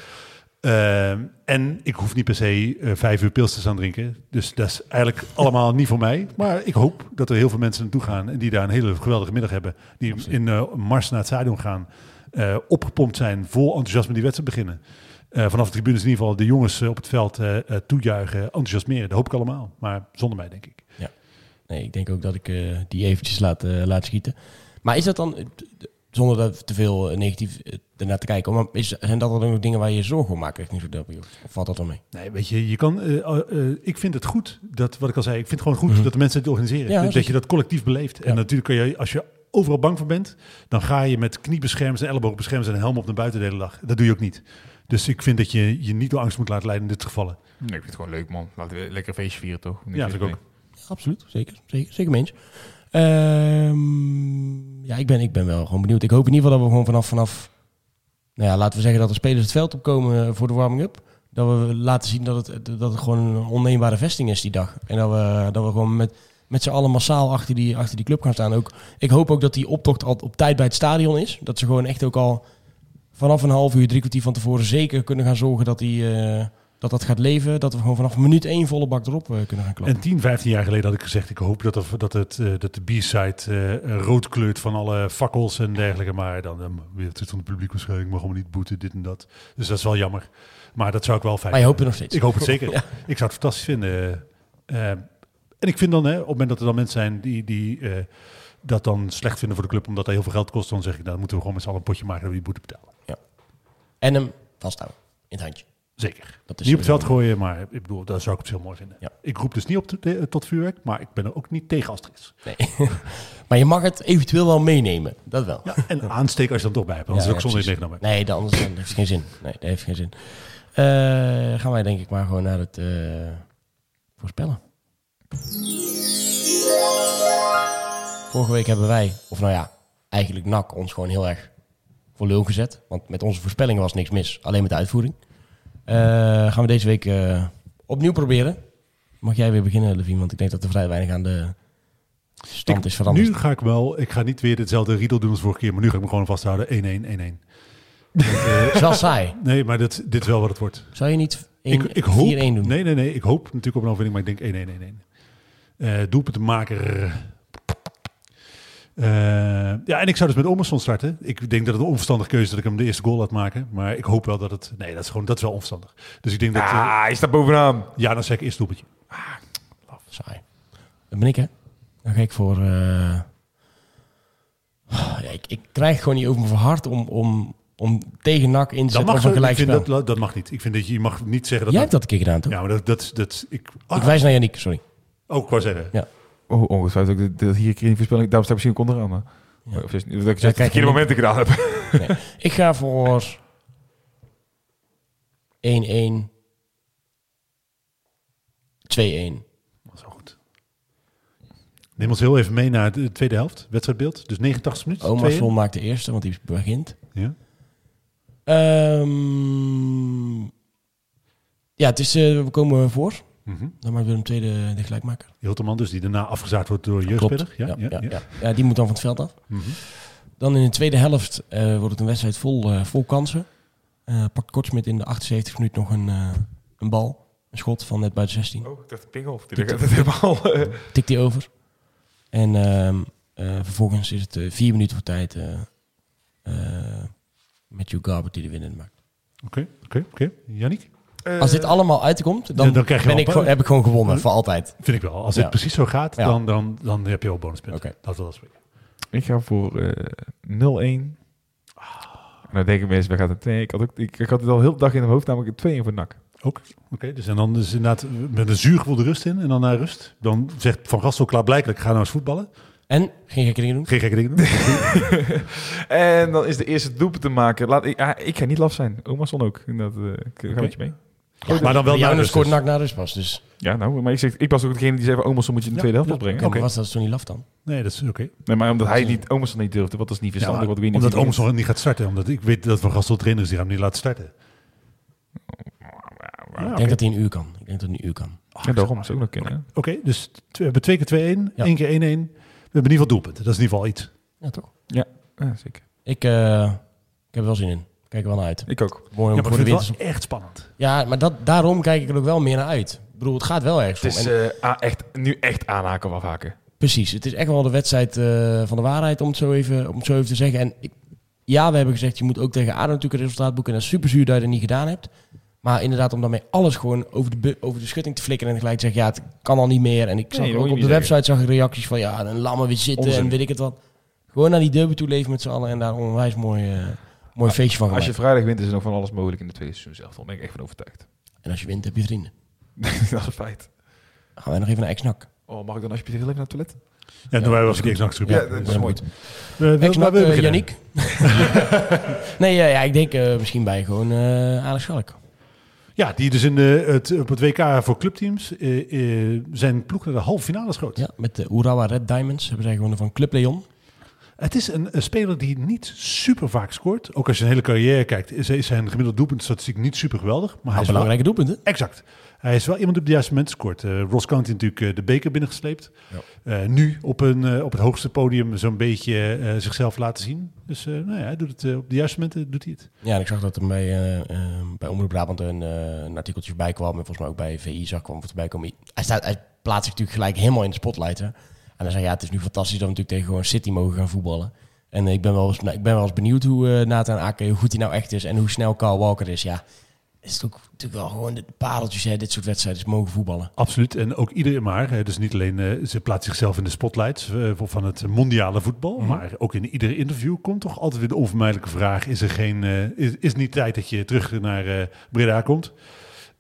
Eh, en ik hoef niet per se eh, vijf uur pils te staan drinken. Dus dat is eigenlijk allemaal niet voor mij. Maar ik hoop dat er heel veel mensen naartoe gaan en die daar een hele geweldige middag hebben. Die in eh, mars naar het stadion gaan, eh, opgepompt zijn, vol enthousiasme die wedstrijd beginnen. Vanaf de tribunes in ieder geval de jongens op het veld toejuichen, enthousiasmeren. Dat hoop ik allemaal. Maar zonder mij, denk ik. Nee, ik denk ook dat ik die eventjes laat, laat schieten. Maar is dat dan, zonder dat te veel eh, negatief eh, ernaar te kijken, maar is, zijn dat dan ook dingen waar je je zorgen om maakt richting zo'n derby? Of of valt dat dan mee? Nee, weet je, je kan. eh, ik vind het goed dat, wat ik al zei, ik vind het gewoon goed Mhm. dat de mensen het organiseren. Ja, dat je dat collectief beleeft. En natuurlijk kun je, als je overal bang voor bent, dan ga je met kniebeschermers en ellebogenbeschermers en een helm op naar buiten de hele dag. Dat doe je ook niet. Dus ik vind dat je je niet door angst moet laten leiden in dit gevallen. Nee, ik vind het gewoon leuk, man. Laten we lekker feestje vieren, toch? Ja, ik ook. absoluut, zeker, zeker, zeker mee Ehm, ja, ik ben, ik ben wel gewoon benieuwd. Ik hoop in ieder geval dat we gewoon vanaf, vanaf, nou ja, laten we zeggen dat de spelers het veld opkomen voor de warming-up. Dat we laten zien dat het, dat het gewoon een onneembare vesting is die dag. En dat we, dat we gewoon met, met z'n allen massaal achter die, achter die club gaan staan. Ook, ik hoop ook dat die optocht al op tijd bij het stadion is. Dat ze gewoon echt ook al vanaf een half uur, drie kwartier van tevoren zeker kunnen gaan zorgen dat die, eh, dat, dat gaat leven. Dat we gewoon vanaf minuut één volle bak erop eh, kunnen gaan klappen. En 10, 15 jaar geleden had ik gezegd, ik hoop dat, er, dat, het, eh, dat de B-side eh, rood kleurt van alle fakkels en dergelijke. Maar dan weer het van het publiek waarschijnlijk, mag allemaal niet boeten, dit en dat. Dus dat is wel jammer. Maar dat zou ik wel fijn Maar je hoopt vinden. nog steeds. Ik hoop het zeker. Ja. Ik zou het fantastisch vinden. En ik vind dan, hè, op het moment dat er dan mensen zijn die, die dat dan slecht vinden voor de club, omdat dat heel veel geld kost, dan zeg ik, nou, dan moeten we gewoon met z'n allen een potje maken dat we die boete betalen. En hem vasthouden. In het handje. Zeker. Dat is Niet op het veld sowieso- gooien, maar ik bedoel, dat zou ik op zich mooi vinden. Ja. Ik roep dus niet op te- eh, tot vuurwerk, maar ik ben er ook niet tegen als het er is. Nee. maar je mag het eventueel wel meenemen. Dat wel. Ja, en aansteken als je dan toch bij hebt, anders Ja, is het ook ja, zonde in het precies. meegenomen. Nee, dan, anders dan heeft het geen zin. Nee, dat heeft geen zin. Eh, gaan wij denk ik maar gewoon naar het eh, voorspellen. Vorige week hebben wij, of nou ja, eigenlijk NAC ons gewoon heel erg voor lul gezet. Want met onze voorspellingen was niks mis, alleen met de uitvoering. Eh, gaan we deze week eh, opnieuw proberen. Mag jij weer beginnen, Levine? Want ik denk dat er vrij weinig aan de stand is veranderd. Nu ga ik wel, ik ga niet weer hetzelfde riedel doen als vorige keer, maar nu ga ik me gewoon vasthouden. 1-1, 1-1. Want, eh, Het is wel saai. nee, maar dit, dit is wel wat het wordt. Zou je niet 1, ik, ik hoop, 4-1 doen? Nee, nee, nee. Ik hoop natuurlijk op een overwinning, maar ik denk 1-1, 1-1. Eh doelpuntenmaker. Eh ja, en ik zou dus met Omerson starten. Ik denk dat het een onverstandige keuze is dat ik hem de eerste goal laat maken. Maar ik hoop wel dat het... Nee, dat is gewoon dat is wel onverstandig. Dus ik denk dat... eh, Ah, hij staat bovenaan. ja, dan zeg ik eerst doelpuntje. Saai. Dat ben ik, hè? Dan ga ik voor... eh, Ja, ik, ik krijg gewoon niet over me verhard om, om, om tegen NAC in te Dat zetten mag, of gelijk vind dat, dat mag niet. Ik vind dat je, je mag niet zeggen dat... Jij hebt dat een keer gedaan, toch? Ja, maar dat... dat, dat ik, ah, Ik wijs naar Yannick, sorry. Oh, ik wou zeggen. Ja. Oh, ongetwijfeld ook dat- dat hier een keer in voorspelling. Daarom sta ik misschien ook onderaan. Maar. Ja. Of is dat ik Ja, het kijk, verkeerde momenten gedaan heb. Nee. Ik ga voor 1-1. 2-1. Dat is wel goed. Neem ons heel even mee naar de tweede helft. Wedstrijdbeeld. Dus 89 minuten. Omarsson 2-1. maakt de eerste, want die begint. Ja. Ehm, ja, het is, eh, we komen voor. Mhm. Dan maakt Willem II de, de gelijkmaker. Hilterman dus, die daarna afgezaagd wordt door jeugdspeler. Ja, ja, ja. ja. Ja, die moet dan van het veld af. Mhm. Dan in de tweede helft eh, wordt het een wedstrijd vol, eh, vol kansen. Eh pakt Kortsmit in de 78 minuten nog een, eh, een bal. Een schot van net buiten 16. Oh, ik dacht Pinghoff. Die het helemaal... eh, Tikt die over. En ehm, eh, vervolgens is het vier minuten voor tijd eh eh Matthew Garber die de winnende maakt. Oké, oké, oké. Yannick? Als dit allemaal uitkomt, dan, Ja, dan krijg je ben wel ik, heb ik gewoon gewonnen voor altijd. Vind ik wel. Als Ja. het precies zo gaat, Ja. dan, dan, dan heb je wel bonuspunten. Oké. Dat wel spreken. Ik ga voor eh 0-1. En dan denken mensen, we gaan het... Nee, ik had, ook, ik, ik had het al heel de dag in mijn hoofd, namelijk 2-1 voor NAC. Ook. Oké, dus en dan is inderdaad met een zuurgevoel de rust in en dan naar rust. Dan zegt Van Gastel klaarblijkelijk, ga nou eens voetballen. En, geen gekke dingen doen. Geen gekke dingen doen. En dan is de eerste doelpunt te maken. Laat, ik, ah, ik ga niet laf zijn. Omarsson ook. Dat, eh ik ga Oké. met je mee. Maar dan wel rust. scoort dus. nak naar rust pas, dus. Ja, nou, maar ik, zeg, ik was ook degene die zei van Omarsson moet je in de Ja, tweede helft ja. opbrengen. Oké. was dat zo niet laf dan? Nee, dat is oké. Nee, maar omdat hij Ja. niet, Omarsson niet durfde, wat is niet Ja, verstandig. maar wat ik weet niet omdat Omerson niet gaat starten. Omdat ik weet dat Van Gastel trainer is die hem niet laat starten. ik denk dat hij een uur kan. Ik denk dat hij een uur kan. Ja, daarom is ook nog kunnen. Oké, dus we hebben twee keer 2-1, Ja. één keer 1-1. We hebben in ieder geval doelpunten. Dat is in ieder geval iets. Ja, toch? Ja, zeker. Ik, eh, ik heb er wel zin in. Ik Kijk er wel naar uit. Ik ook. Mooi om Ja, maar voor de het wel echt spannend. Ja, maar dat, daarom kijk ik er ook wel meer naar uit. Ik bedoel, het gaat wel ergens Het om. is En- eh, echt, nu echt aanhaken of afhaken. Precies, het is echt wel de wedstrijd eh, van de waarheid, om het zo even, om het zo even te zeggen. En ik, ja, we hebben gezegd, je moet ook tegen ADO natuurlijk een resultaat boeken. En dat is super zuur dat je dat niet gedaan hebt. Maar inderdaad, om daarmee alles gewoon over de, over de schutting te flikkeren en gelijk te zeggen, ja, het kan al niet meer. En ik zag Nee, ook op de website zag ik reacties van, ja, dan laat maar weer zitten Onzin. en weet ik het wat. Gewoon naar die derby toe leven met z'n allen en daar een onwijs mooi, eh, mooi feestje van Als je vrijdag wint, is er nog van alles mogelijk in de tweede seizoen zelf. Daar ben ik echt van overtuigd. En als je wint, heb je vrienden. dat is een feit. Gaan wij nog even naar Exnak. Oh, mag ik dan alsjeblieft even naar het toilet? Ja, dan wij was ik nachts Ja, dat is mooi. Exnak, uh, beginnen. Yannick. nee, ja, ja, ik denk eh, misschien bij gewoon eh Alex Schalk. Ja, die dus in de, het, op het WK voor clubteams eh, eh, zijn ploeg naar de halve finale schoot. Ja, met de Urawa Red Diamonds hebben zij gewonnen van Club Leon. Het is een, een speler die niet super vaak scoort. Ook als je een hele carrière kijkt, is, is zijn gemiddelde doelpuntstatistiek niet super geweldig. Maar hij is wel, belangrijke doelpunten. exact. Hij is wel iemand die op de juiste moment scoort. Eh, Ross County natuurlijk eh, de beker binnengesleept. Eh, nu op, een, op het hoogste podium zo'n beetje zichzelf laten zien. Dus nou ja, hij doet het, op de juiste momenten doet hij het. Ja, en ik zag dat er bij, bij Omroep Brabant een, een artikeltje voorbij kwam. En volgens mij ook bij VI zag kwam voorbij komen. Hij, staat, hij plaatst zich natuurlijk gelijk helemaal in de spotlight. Hè? En dan zei ja, het is nu fantastisch dat we natuurlijk tegen gewoon City mogen gaan voetballen. En ik ben wel eens, nou, ik ben wel eens benieuwd hoe uh, Nathan Ake, hoe goed hij nou echt is. En hoe snel Carl Walker is. Ja, is het ook natuurlijk wel gewoon de pareltjes, hè, dit soort wedstrijden mogen voetballen. Absoluut. En ook iedereen maar. Hè, dus niet alleen uh, ze plaatst zichzelf in de spotlights uh, van het mondiale voetbal. Mhm. Mm. Maar ook in ieder interview komt toch altijd weer de onvermijdelijke vraag: is er geen, uh, is, is niet tijd dat je terug naar Breda komt?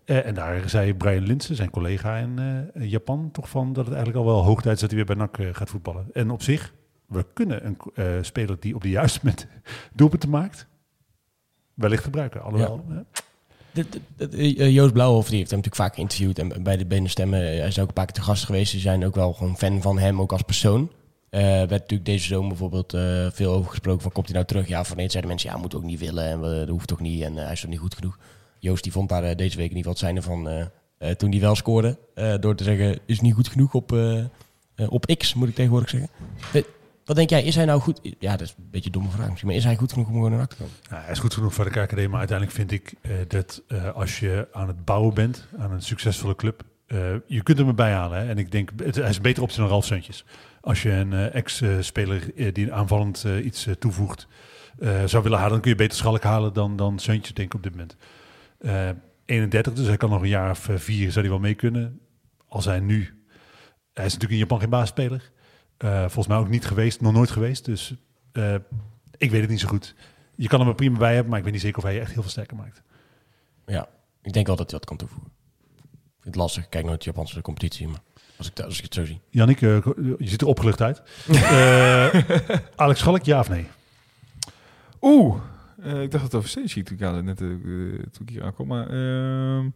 Uh, en daar zei Brian Linsen, zijn collega in uh, Japan, toch van dat het eigenlijk al wel hoog tijd is dat hij weer bij NAC uh, gaat voetballen. En op zich, we kunnen een speler die op de juiste moment doelpunten maakt, wellicht gebruiken. Alhoewel. Ja. Joost Blauwhof die heeft hem natuurlijk vaak geïnterviewd en bij de Benenstemmen, hij is ook een paar keer te gast geweest. Ze zijn ook wel gewoon fan van hem, ook als persoon. Uh, werd natuurlijk deze zomer bijvoorbeeld uh, veel over gesproken van komt hij nou terug? Ja, van nee, zeiden mensen, ja, moet ook niet willen en we, dat hoeft toch niet en uh, hij is toch niet goed genoeg. Joost die vond daar deze week in ieder geval het zijne van toen hij wel scoorde. door te zeggen, is niet goed genoeg op, op X, moet ik tegenwoordig zeggen. Wat denk jij, is hij nou goed? Ja, dat is een beetje een domme vraag misschien, maar is hij goed genoeg om gewoon naar te komen? Ja, hij is goed genoeg voor de KKD, maar uiteindelijk vind ik dat als je aan het bouwen bent aan een succesvolle club, je kunt hem erbij halen. En ik denk, het, hij is beter optie dan Ralf Seuntjes. Als je een ex-speler die aanvallend iets toevoegt zou willen halen, dan kun je beter Schalk halen dan, dan Seuntjes, denk ik op dit moment. 31, dus hij kan nog een jaar of vier, zou hij wel mee kunnen. Als hij nu, hij is natuurlijk in Japan geen baasspeler. Uh, volgens mij ook niet geweest, nog nooit geweest. Dus uh, ik weet het niet zo goed. Je kan hem er prima bij hebben, maar ik weet niet zeker of hij je echt heel veel sterker maakt. Ja, ik denk wel dat hij wat kan toevoegen. Ik vind het lastig. Ik kijk nooit de Japanse competitie, maar als ik, als ik het zo zie. Jannik, uh, je ziet er opgelucht uit. Alex Schalk, ja of nee? Oeh, ik dacht dat het over Stage toen ik net toen ik hier aankom, maar... Uh,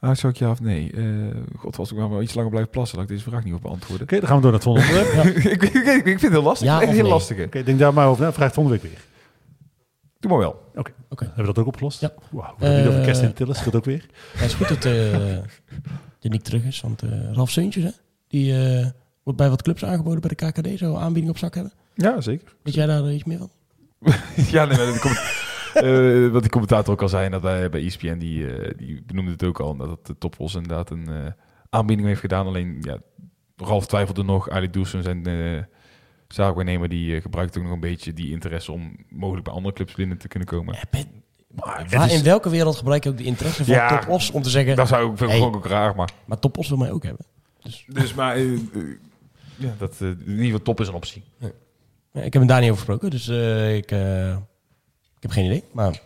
Ah, zou ik ja of nee? Uh, God, was ik maar wel iets langer blijven plassen, laat ik deze vraag niet op beantwoorden. Oké, okay, dan gaan we door naar het volgende onderwerp. ik, ik, ik, vind het heel lastig. Ja, echt heel nee. lastig. Oké, okay, denk daar maar over na. Vraag volgende week weer. Doe maar wel. Oké, okay. okay. hebben we dat ook opgelost? Ja. Wow, we hebben uh, niet over kerst in Tillis, dat ook weer. Ja, het is goed dat uh, Nick terug is, want uh, Ralf Seuntjes, hè, die uh, wordt bij wat clubs aangeboden bij de KKD, zo aanbieding op zak hebben. Ja, zeker. Weet jij daar iets meer van? ja, nee, maar dat komt... Uh, wat die commentator ook al zei, dat bij, bij ESPN, die, uh, die benoemde het ook al, dat de Topos inderdaad een uh, aanbieding heeft gedaan. Alleen, ja, Ralf twijfelde nog. Ali Doelsen, zijn uh, zaakwaarnemer, die gebruikt ook nog een beetje die interesse om mogelijk bij andere clubs binnen te kunnen komen. Ben, Maar Waar, het is- in welke wereld gebruik je ook de interesse van Ja, Top Os om te zeggen... Dat zou ik vind ik Hey. ook, ook raar, maar... Maar Top Os wil mij ook hebben. Dus maar... eh, eh, ja, dat, eh, in ieder geval top is een optie. Ja, ik heb hem daar niet over gesproken, dus eh, ik, eh, ik heb geen idee. Maar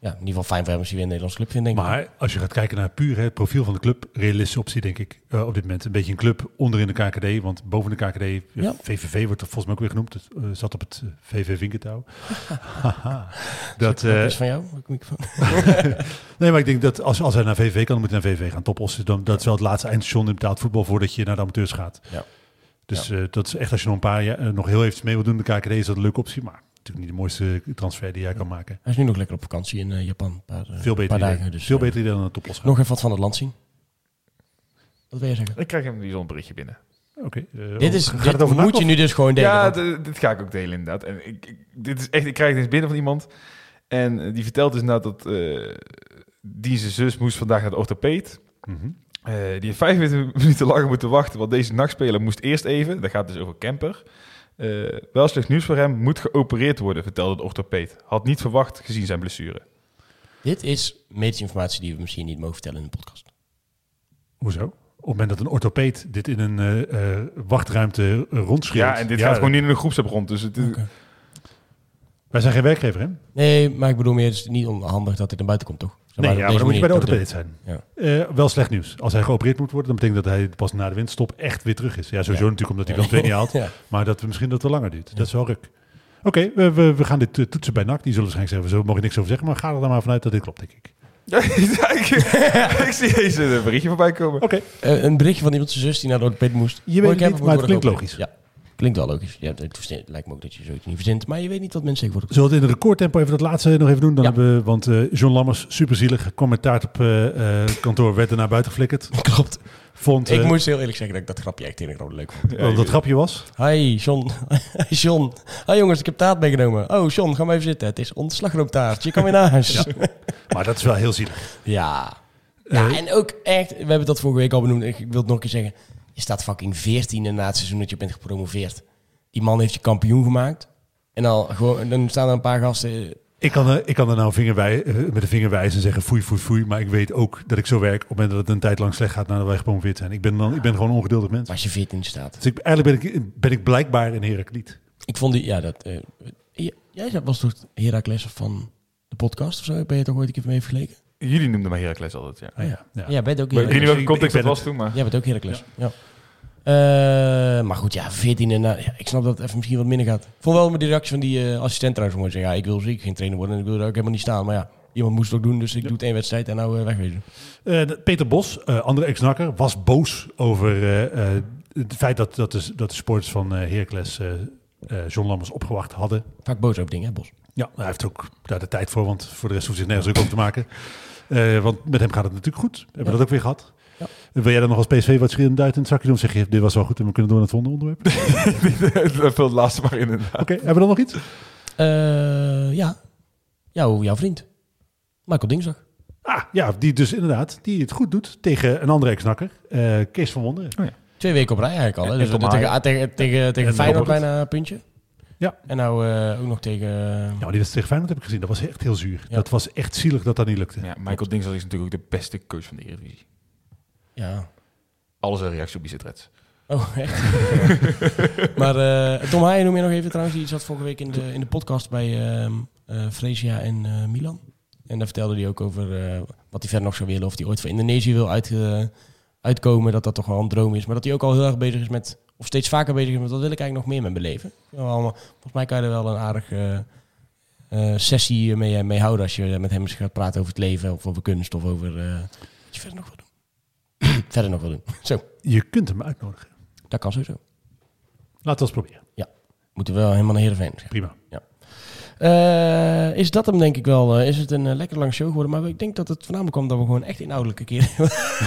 ja, in ieder geval fijn voor hem als hij weer een Nederlands club vindt, denk ik. Maar als je gaat kijken naar puur het profiel van de club, realistische optie denk ik eh, op dit moment. Een beetje een club onder in de KKD, want boven de KKD, Ja. VVV wordt er volgens mij ook weer genoemd. Het zat op het VV Vinkentouw. Haha. dat, eh, is van jou? Nee, maar ik denk dat als, als hij naar VVV kan, dan moet hij naar VVV gaan. Topos is dan, dat is wel het laatste eindstation in betaald voetbal voordat je naar de amateurs gaat. Ja. Dus eh, dat is echt als je nog een paar jaar, eh, nog heel even mee wil doen de KKD, is dat een leuke optie. Maar natuurlijk niet de mooiste transfer die jij kan maken. Hij is nu nog lekker op vakantie in eh, Japan. Een paar, Veel beter paar idee. dagen. Dus, Veel beter idee dan een gaan. Nog even wat van het land zien. Wat wil je zeggen? Ik krijg hem nu zo'n berichtje binnen. Oké. dit is, gaat dit het over moet je nu dus gewoon delen. Ja, want- dit ga ik ook delen inderdaad. En ik, ik- dit is echt, ik krijg dit binnen van iemand. En die vertelt dus inderdaad dat eh die zijn zus moest vandaag naar de orthopeed. Mhm. Eh, die heeft 45 minuten langer moeten wachten, want deze nachtspeler moest eerst even, dat gaat dus over Kemper. Eh, wel slecht nieuws voor hem, moet geopereerd worden, vertelde de orthopeed. Had niet verwacht gezien zijn blessure. Dit is medische informatie die we misschien niet mogen vertellen in de podcast. Hoezo? Op het moment dat een orthopeed dit in een eh, eh, wachtruimte rondschreeuwt. Ja, en dit gaat gewoon niet in een groepsapp rond. Dus het. Wij zijn geen werkgever, hè? Nee, maar ik bedoel meer, het is niet onhandig dat dit naar buiten komt, toch? Nee, op ja, maar dan moet je bij de orthopeed zijn. Ja. Eh, wel slecht nieuws. Als hij geopereerd moet worden, dan betekent dat hij pas na de winterstop echt weer terug is. Ja, sowieso Ja. natuurlijk omdat hij dan twee niet haalt. Ja. Maar dat we misschien dat het langer duurt. Dat is wel ruk. Oké, we, we, we gaan dit eh, toetsen bij NAC. Die zullen waarschijnlijk zeggen, we mogen niks over zeggen. Maar ga er dan maar vanuit dat dit klopt, denk ik. Ik, zie deze een berichtje voorbij komen. Oké, Eh, een berichtje van iemand zijn zus die naar de orthopeed moest. Je weet het niet, maar het klinkt geopereerd. Ja, klinkt wel logisch. Ja, het, lijkt me ook dat je zoiets niet verzint. Maar je weet niet wat mensen tegenwoordig zullen we het in recordtempo even dat laatste nog even doen? Dan Ja. hebben we, want eh, John Lammers, superzielig, kwam met taart op eh, eh, kantoor, werd er naar buiten geflikkerd. Klopt. Vond, ik moet heel eerlijk zeggen dat ik dat grapje echt heel erg leuk vond. dat dat grapje was. Hi, John. Hi, John. Hi, jongens, ik heb taart meegenomen. Oh, John, ga maar even zitten. Het is ons slagroomtaart. Je kan weer naar huis. Ja. Maar dat is wel heel zielig. Ja. Eh, en ook echt, we hebben dat vorige week al benoemd. Ik wil het nog een keer zeggen. Je staat fucking 14 na het seizoen dat je bent gepromoveerd. Die man heeft je kampioen gemaakt. En dan, gewoon, dan staan er een paar gasten. Ik kan, er, ik kan er nou vinger wij, eh, met de vinger wijzen en zeggen foei, foei, foei. Maar ik weet ook dat ik zo werk op het moment dat het een tijd lang slecht gaat nadat wij gepromoveerd zijn. Ik ben, dan, ik ben gewoon een ongeduldig mens. Maar als je 14 staat. Dus ik, eigenlijk ben ik, ben ik blijkbaar een Herakliet. Ik vond die, ja, dat. eh, jij was toch Heracles van de podcast of zo? Ben je toch ooit een keer mee vergeleken? Jullie noemden mij Heracles altijd, ja. Oh ja. Ja. Jij bent ook Maar ik weet niet welke context ik dat ben was toen, maar... Jij bent ook Heracles. Ja. Eh, maar goed, ja, 14 en ja, ik snap dat het even misschien wat minder gaat. Ik vond wel met de reactie van die eh, assistent trouwens gewoon zeggen, ja, ik wil zeker geen trainer worden en ik wil er ook helemaal niet staan. Maar ja, iemand moest het ook doen, dus ik doe het één wedstrijd en nou eh, wegwezen. Eh, Peter Bos, eh, andere ex-nakker, was boos over eh, eh, het feit dat, dat, de, dat de sporters van eh Heracles eh, eh, John Lammers opgewacht hadden. Vaak boos op dingen, hè, Bos? Ja, hij heeft ook daar de tijd voor, want voor de rest hoeft hij zich nergens druk over te maken. Eh, want met hem gaat het natuurlijk goed. Hebben we Ja. dat ook weer gehad. Ja. Wil jij dan nog als PSV wat schreeuwend uit in het zakje doen? Zeg je, dit was wel goed en we kunnen door naar het volgende onderwerp? Oké, Vul het laatste maar in inderdaad. hebben we dan nog iets? Eh, ja, Jouw, jouw vriend. Michael Dingsdag. Ah, ja, die dus inderdaad, die het goed doet tegen een andere ex-nakker. eh, Kees van Wonderen. Twee weken op rij eigenlijk al. Hè? Dus tegen, tegen, tegen, tegen En Feyenoord bijna een puntje. Ja. En nou eh, ook nog tegen... Ja, maar die wedstrijd tegen Feyenoord heb ik gezien. Dat was echt heel zuur. Ja. Dat was echt zielig dat dat niet lukte. Ja, Michael Dingsel is natuurlijk ook de beste coach van de Eredivisie. Ja. Alles een reactie op die. Oh, echt? maar eh, Tom Haaien noem je nog even trouwens. Die zat vorige week in de, in de podcast bij eh Fresia en eh, Milan. En daar vertelde hij ook over wat hij verder nog zou willen. Of hij ooit voor Indonesië wil uit, uitkomen. Dat dat toch wel een droom is. Maar dat hij ook al heel erg bezig is met... Of steeds vaker bezig is met... Wat wil ik eigenlijk nog meer met mijn leven? Ja, allemaal, volgens mij kan je er wel een aardige sessie mee, mee houden. Als je met hem eens gaat praten over het leven. Of over kunst. Of over wat je verder nog. verder nog wil doen. Zo, Je kunt hem uitnodigen. dat kan sowieso. Laten we eens proberen. Moeten we wel helemaal naar Heerenveen. Prima. Eh, is dat hem denk ik wel. eh, is het een eh, lekker lang show geworden. Maar ik denk dat het voornamelijk kwam dat we gewoon echt inhoudelijk een keer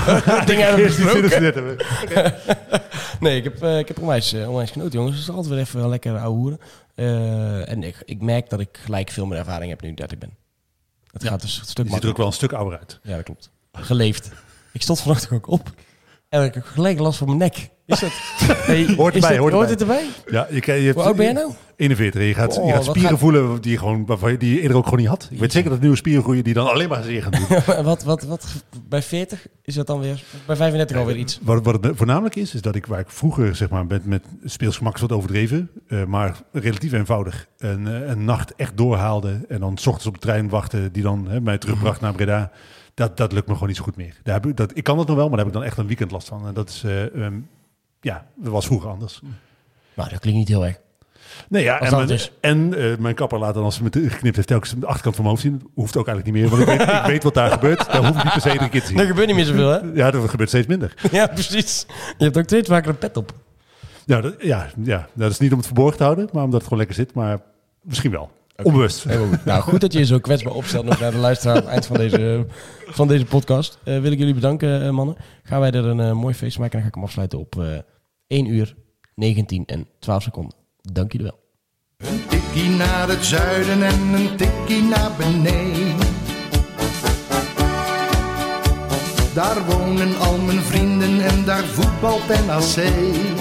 dingen hebben besproken. Nee, ik heb, ik heb onwijs, onwijs genoten jongens. Het is altijd weer even wel lekker ouwe hoeren. En ik, ik merk dat ik gelijk veel meer ervaring heb nu ik 30 ben. Het Ja. gaat dus een stuk Je ziet er ook wel een stuk ouder uit. Ja, dat klopt. Geleefd. Ik stond vanochtend ook op. En ik heb gelijk last van mijn nek. Is dat... Hey, Hoort erbij, dat- hoort het erbij? Ja, je, je hebt, Hoe oud ben jij nou? 41. Je gaat, Oh, je gaat spieren gaat- voelen die, je gewoon, waarvan je, die je eerder ook gewoon niet had. Ik weet zeker dat nieuwe spieren groeien die dan alleen maar zeer gaan doen. wat, wat, wat, bij 40 is dat dan weer... Bij 35 alweer iets. Wat, wat het voornamelijk is, is dat ik waar ik vroeger zeg maar met, met speelsgemak is wat overdreven, eh, maar relatief eenvoudig een, eh, een nacht echt doorhaalde en dan 's ochtends op de trein wachten die dan hè, mij terugbracht naar Breda. Dat, dat lukt me gewoon niet zo goed meer. Daar heb ik, dat, ik kan dat nog wel, maar daar heb ik dan echt een weekend last van. En dat is, eh, ehm, ja, dat was vroeger anders. Nou, dat klinkt niet heel erg. Nee, ja, en, dat mijn, is. en eh, mijn kapper laat dan als ze me geknipt heeft telkens de achterkant van mijn hoofd zien. Hoeft ook eigenlijk niet meer, want ik weet, ik weet wat daar gebeurt. Daar hoef ik niet per se iedere keer te zien. gebeurt niet meer zoveel, hè? Ja, dat gebeurt steeds minder. Ja, precies. Je hebt ook steeds vaker een pet op. Ja, dat, ja, ja, dat is niet om het verborgen te houden, maar omdat het gewoon lekker zit. Maar misschien wel. Onbewust. Heel goed. Nou, goed dat je je zo kwetsbaar opstelt nog naar de luisteraar aan het eind van deze, van deze podcast. Eh, wil ik jullie bedanken, eh, mannen. Gaan wij er een eh, mooi feest maken en dan ga ik hem afsluiten op eh 1 uur, 19 en 12 seconden. Dank jullie wel. Een tikkie naar het zuiden en een tikkie naar beneden. Daar wonen al mijn vrienden en daar voetbalt NAC.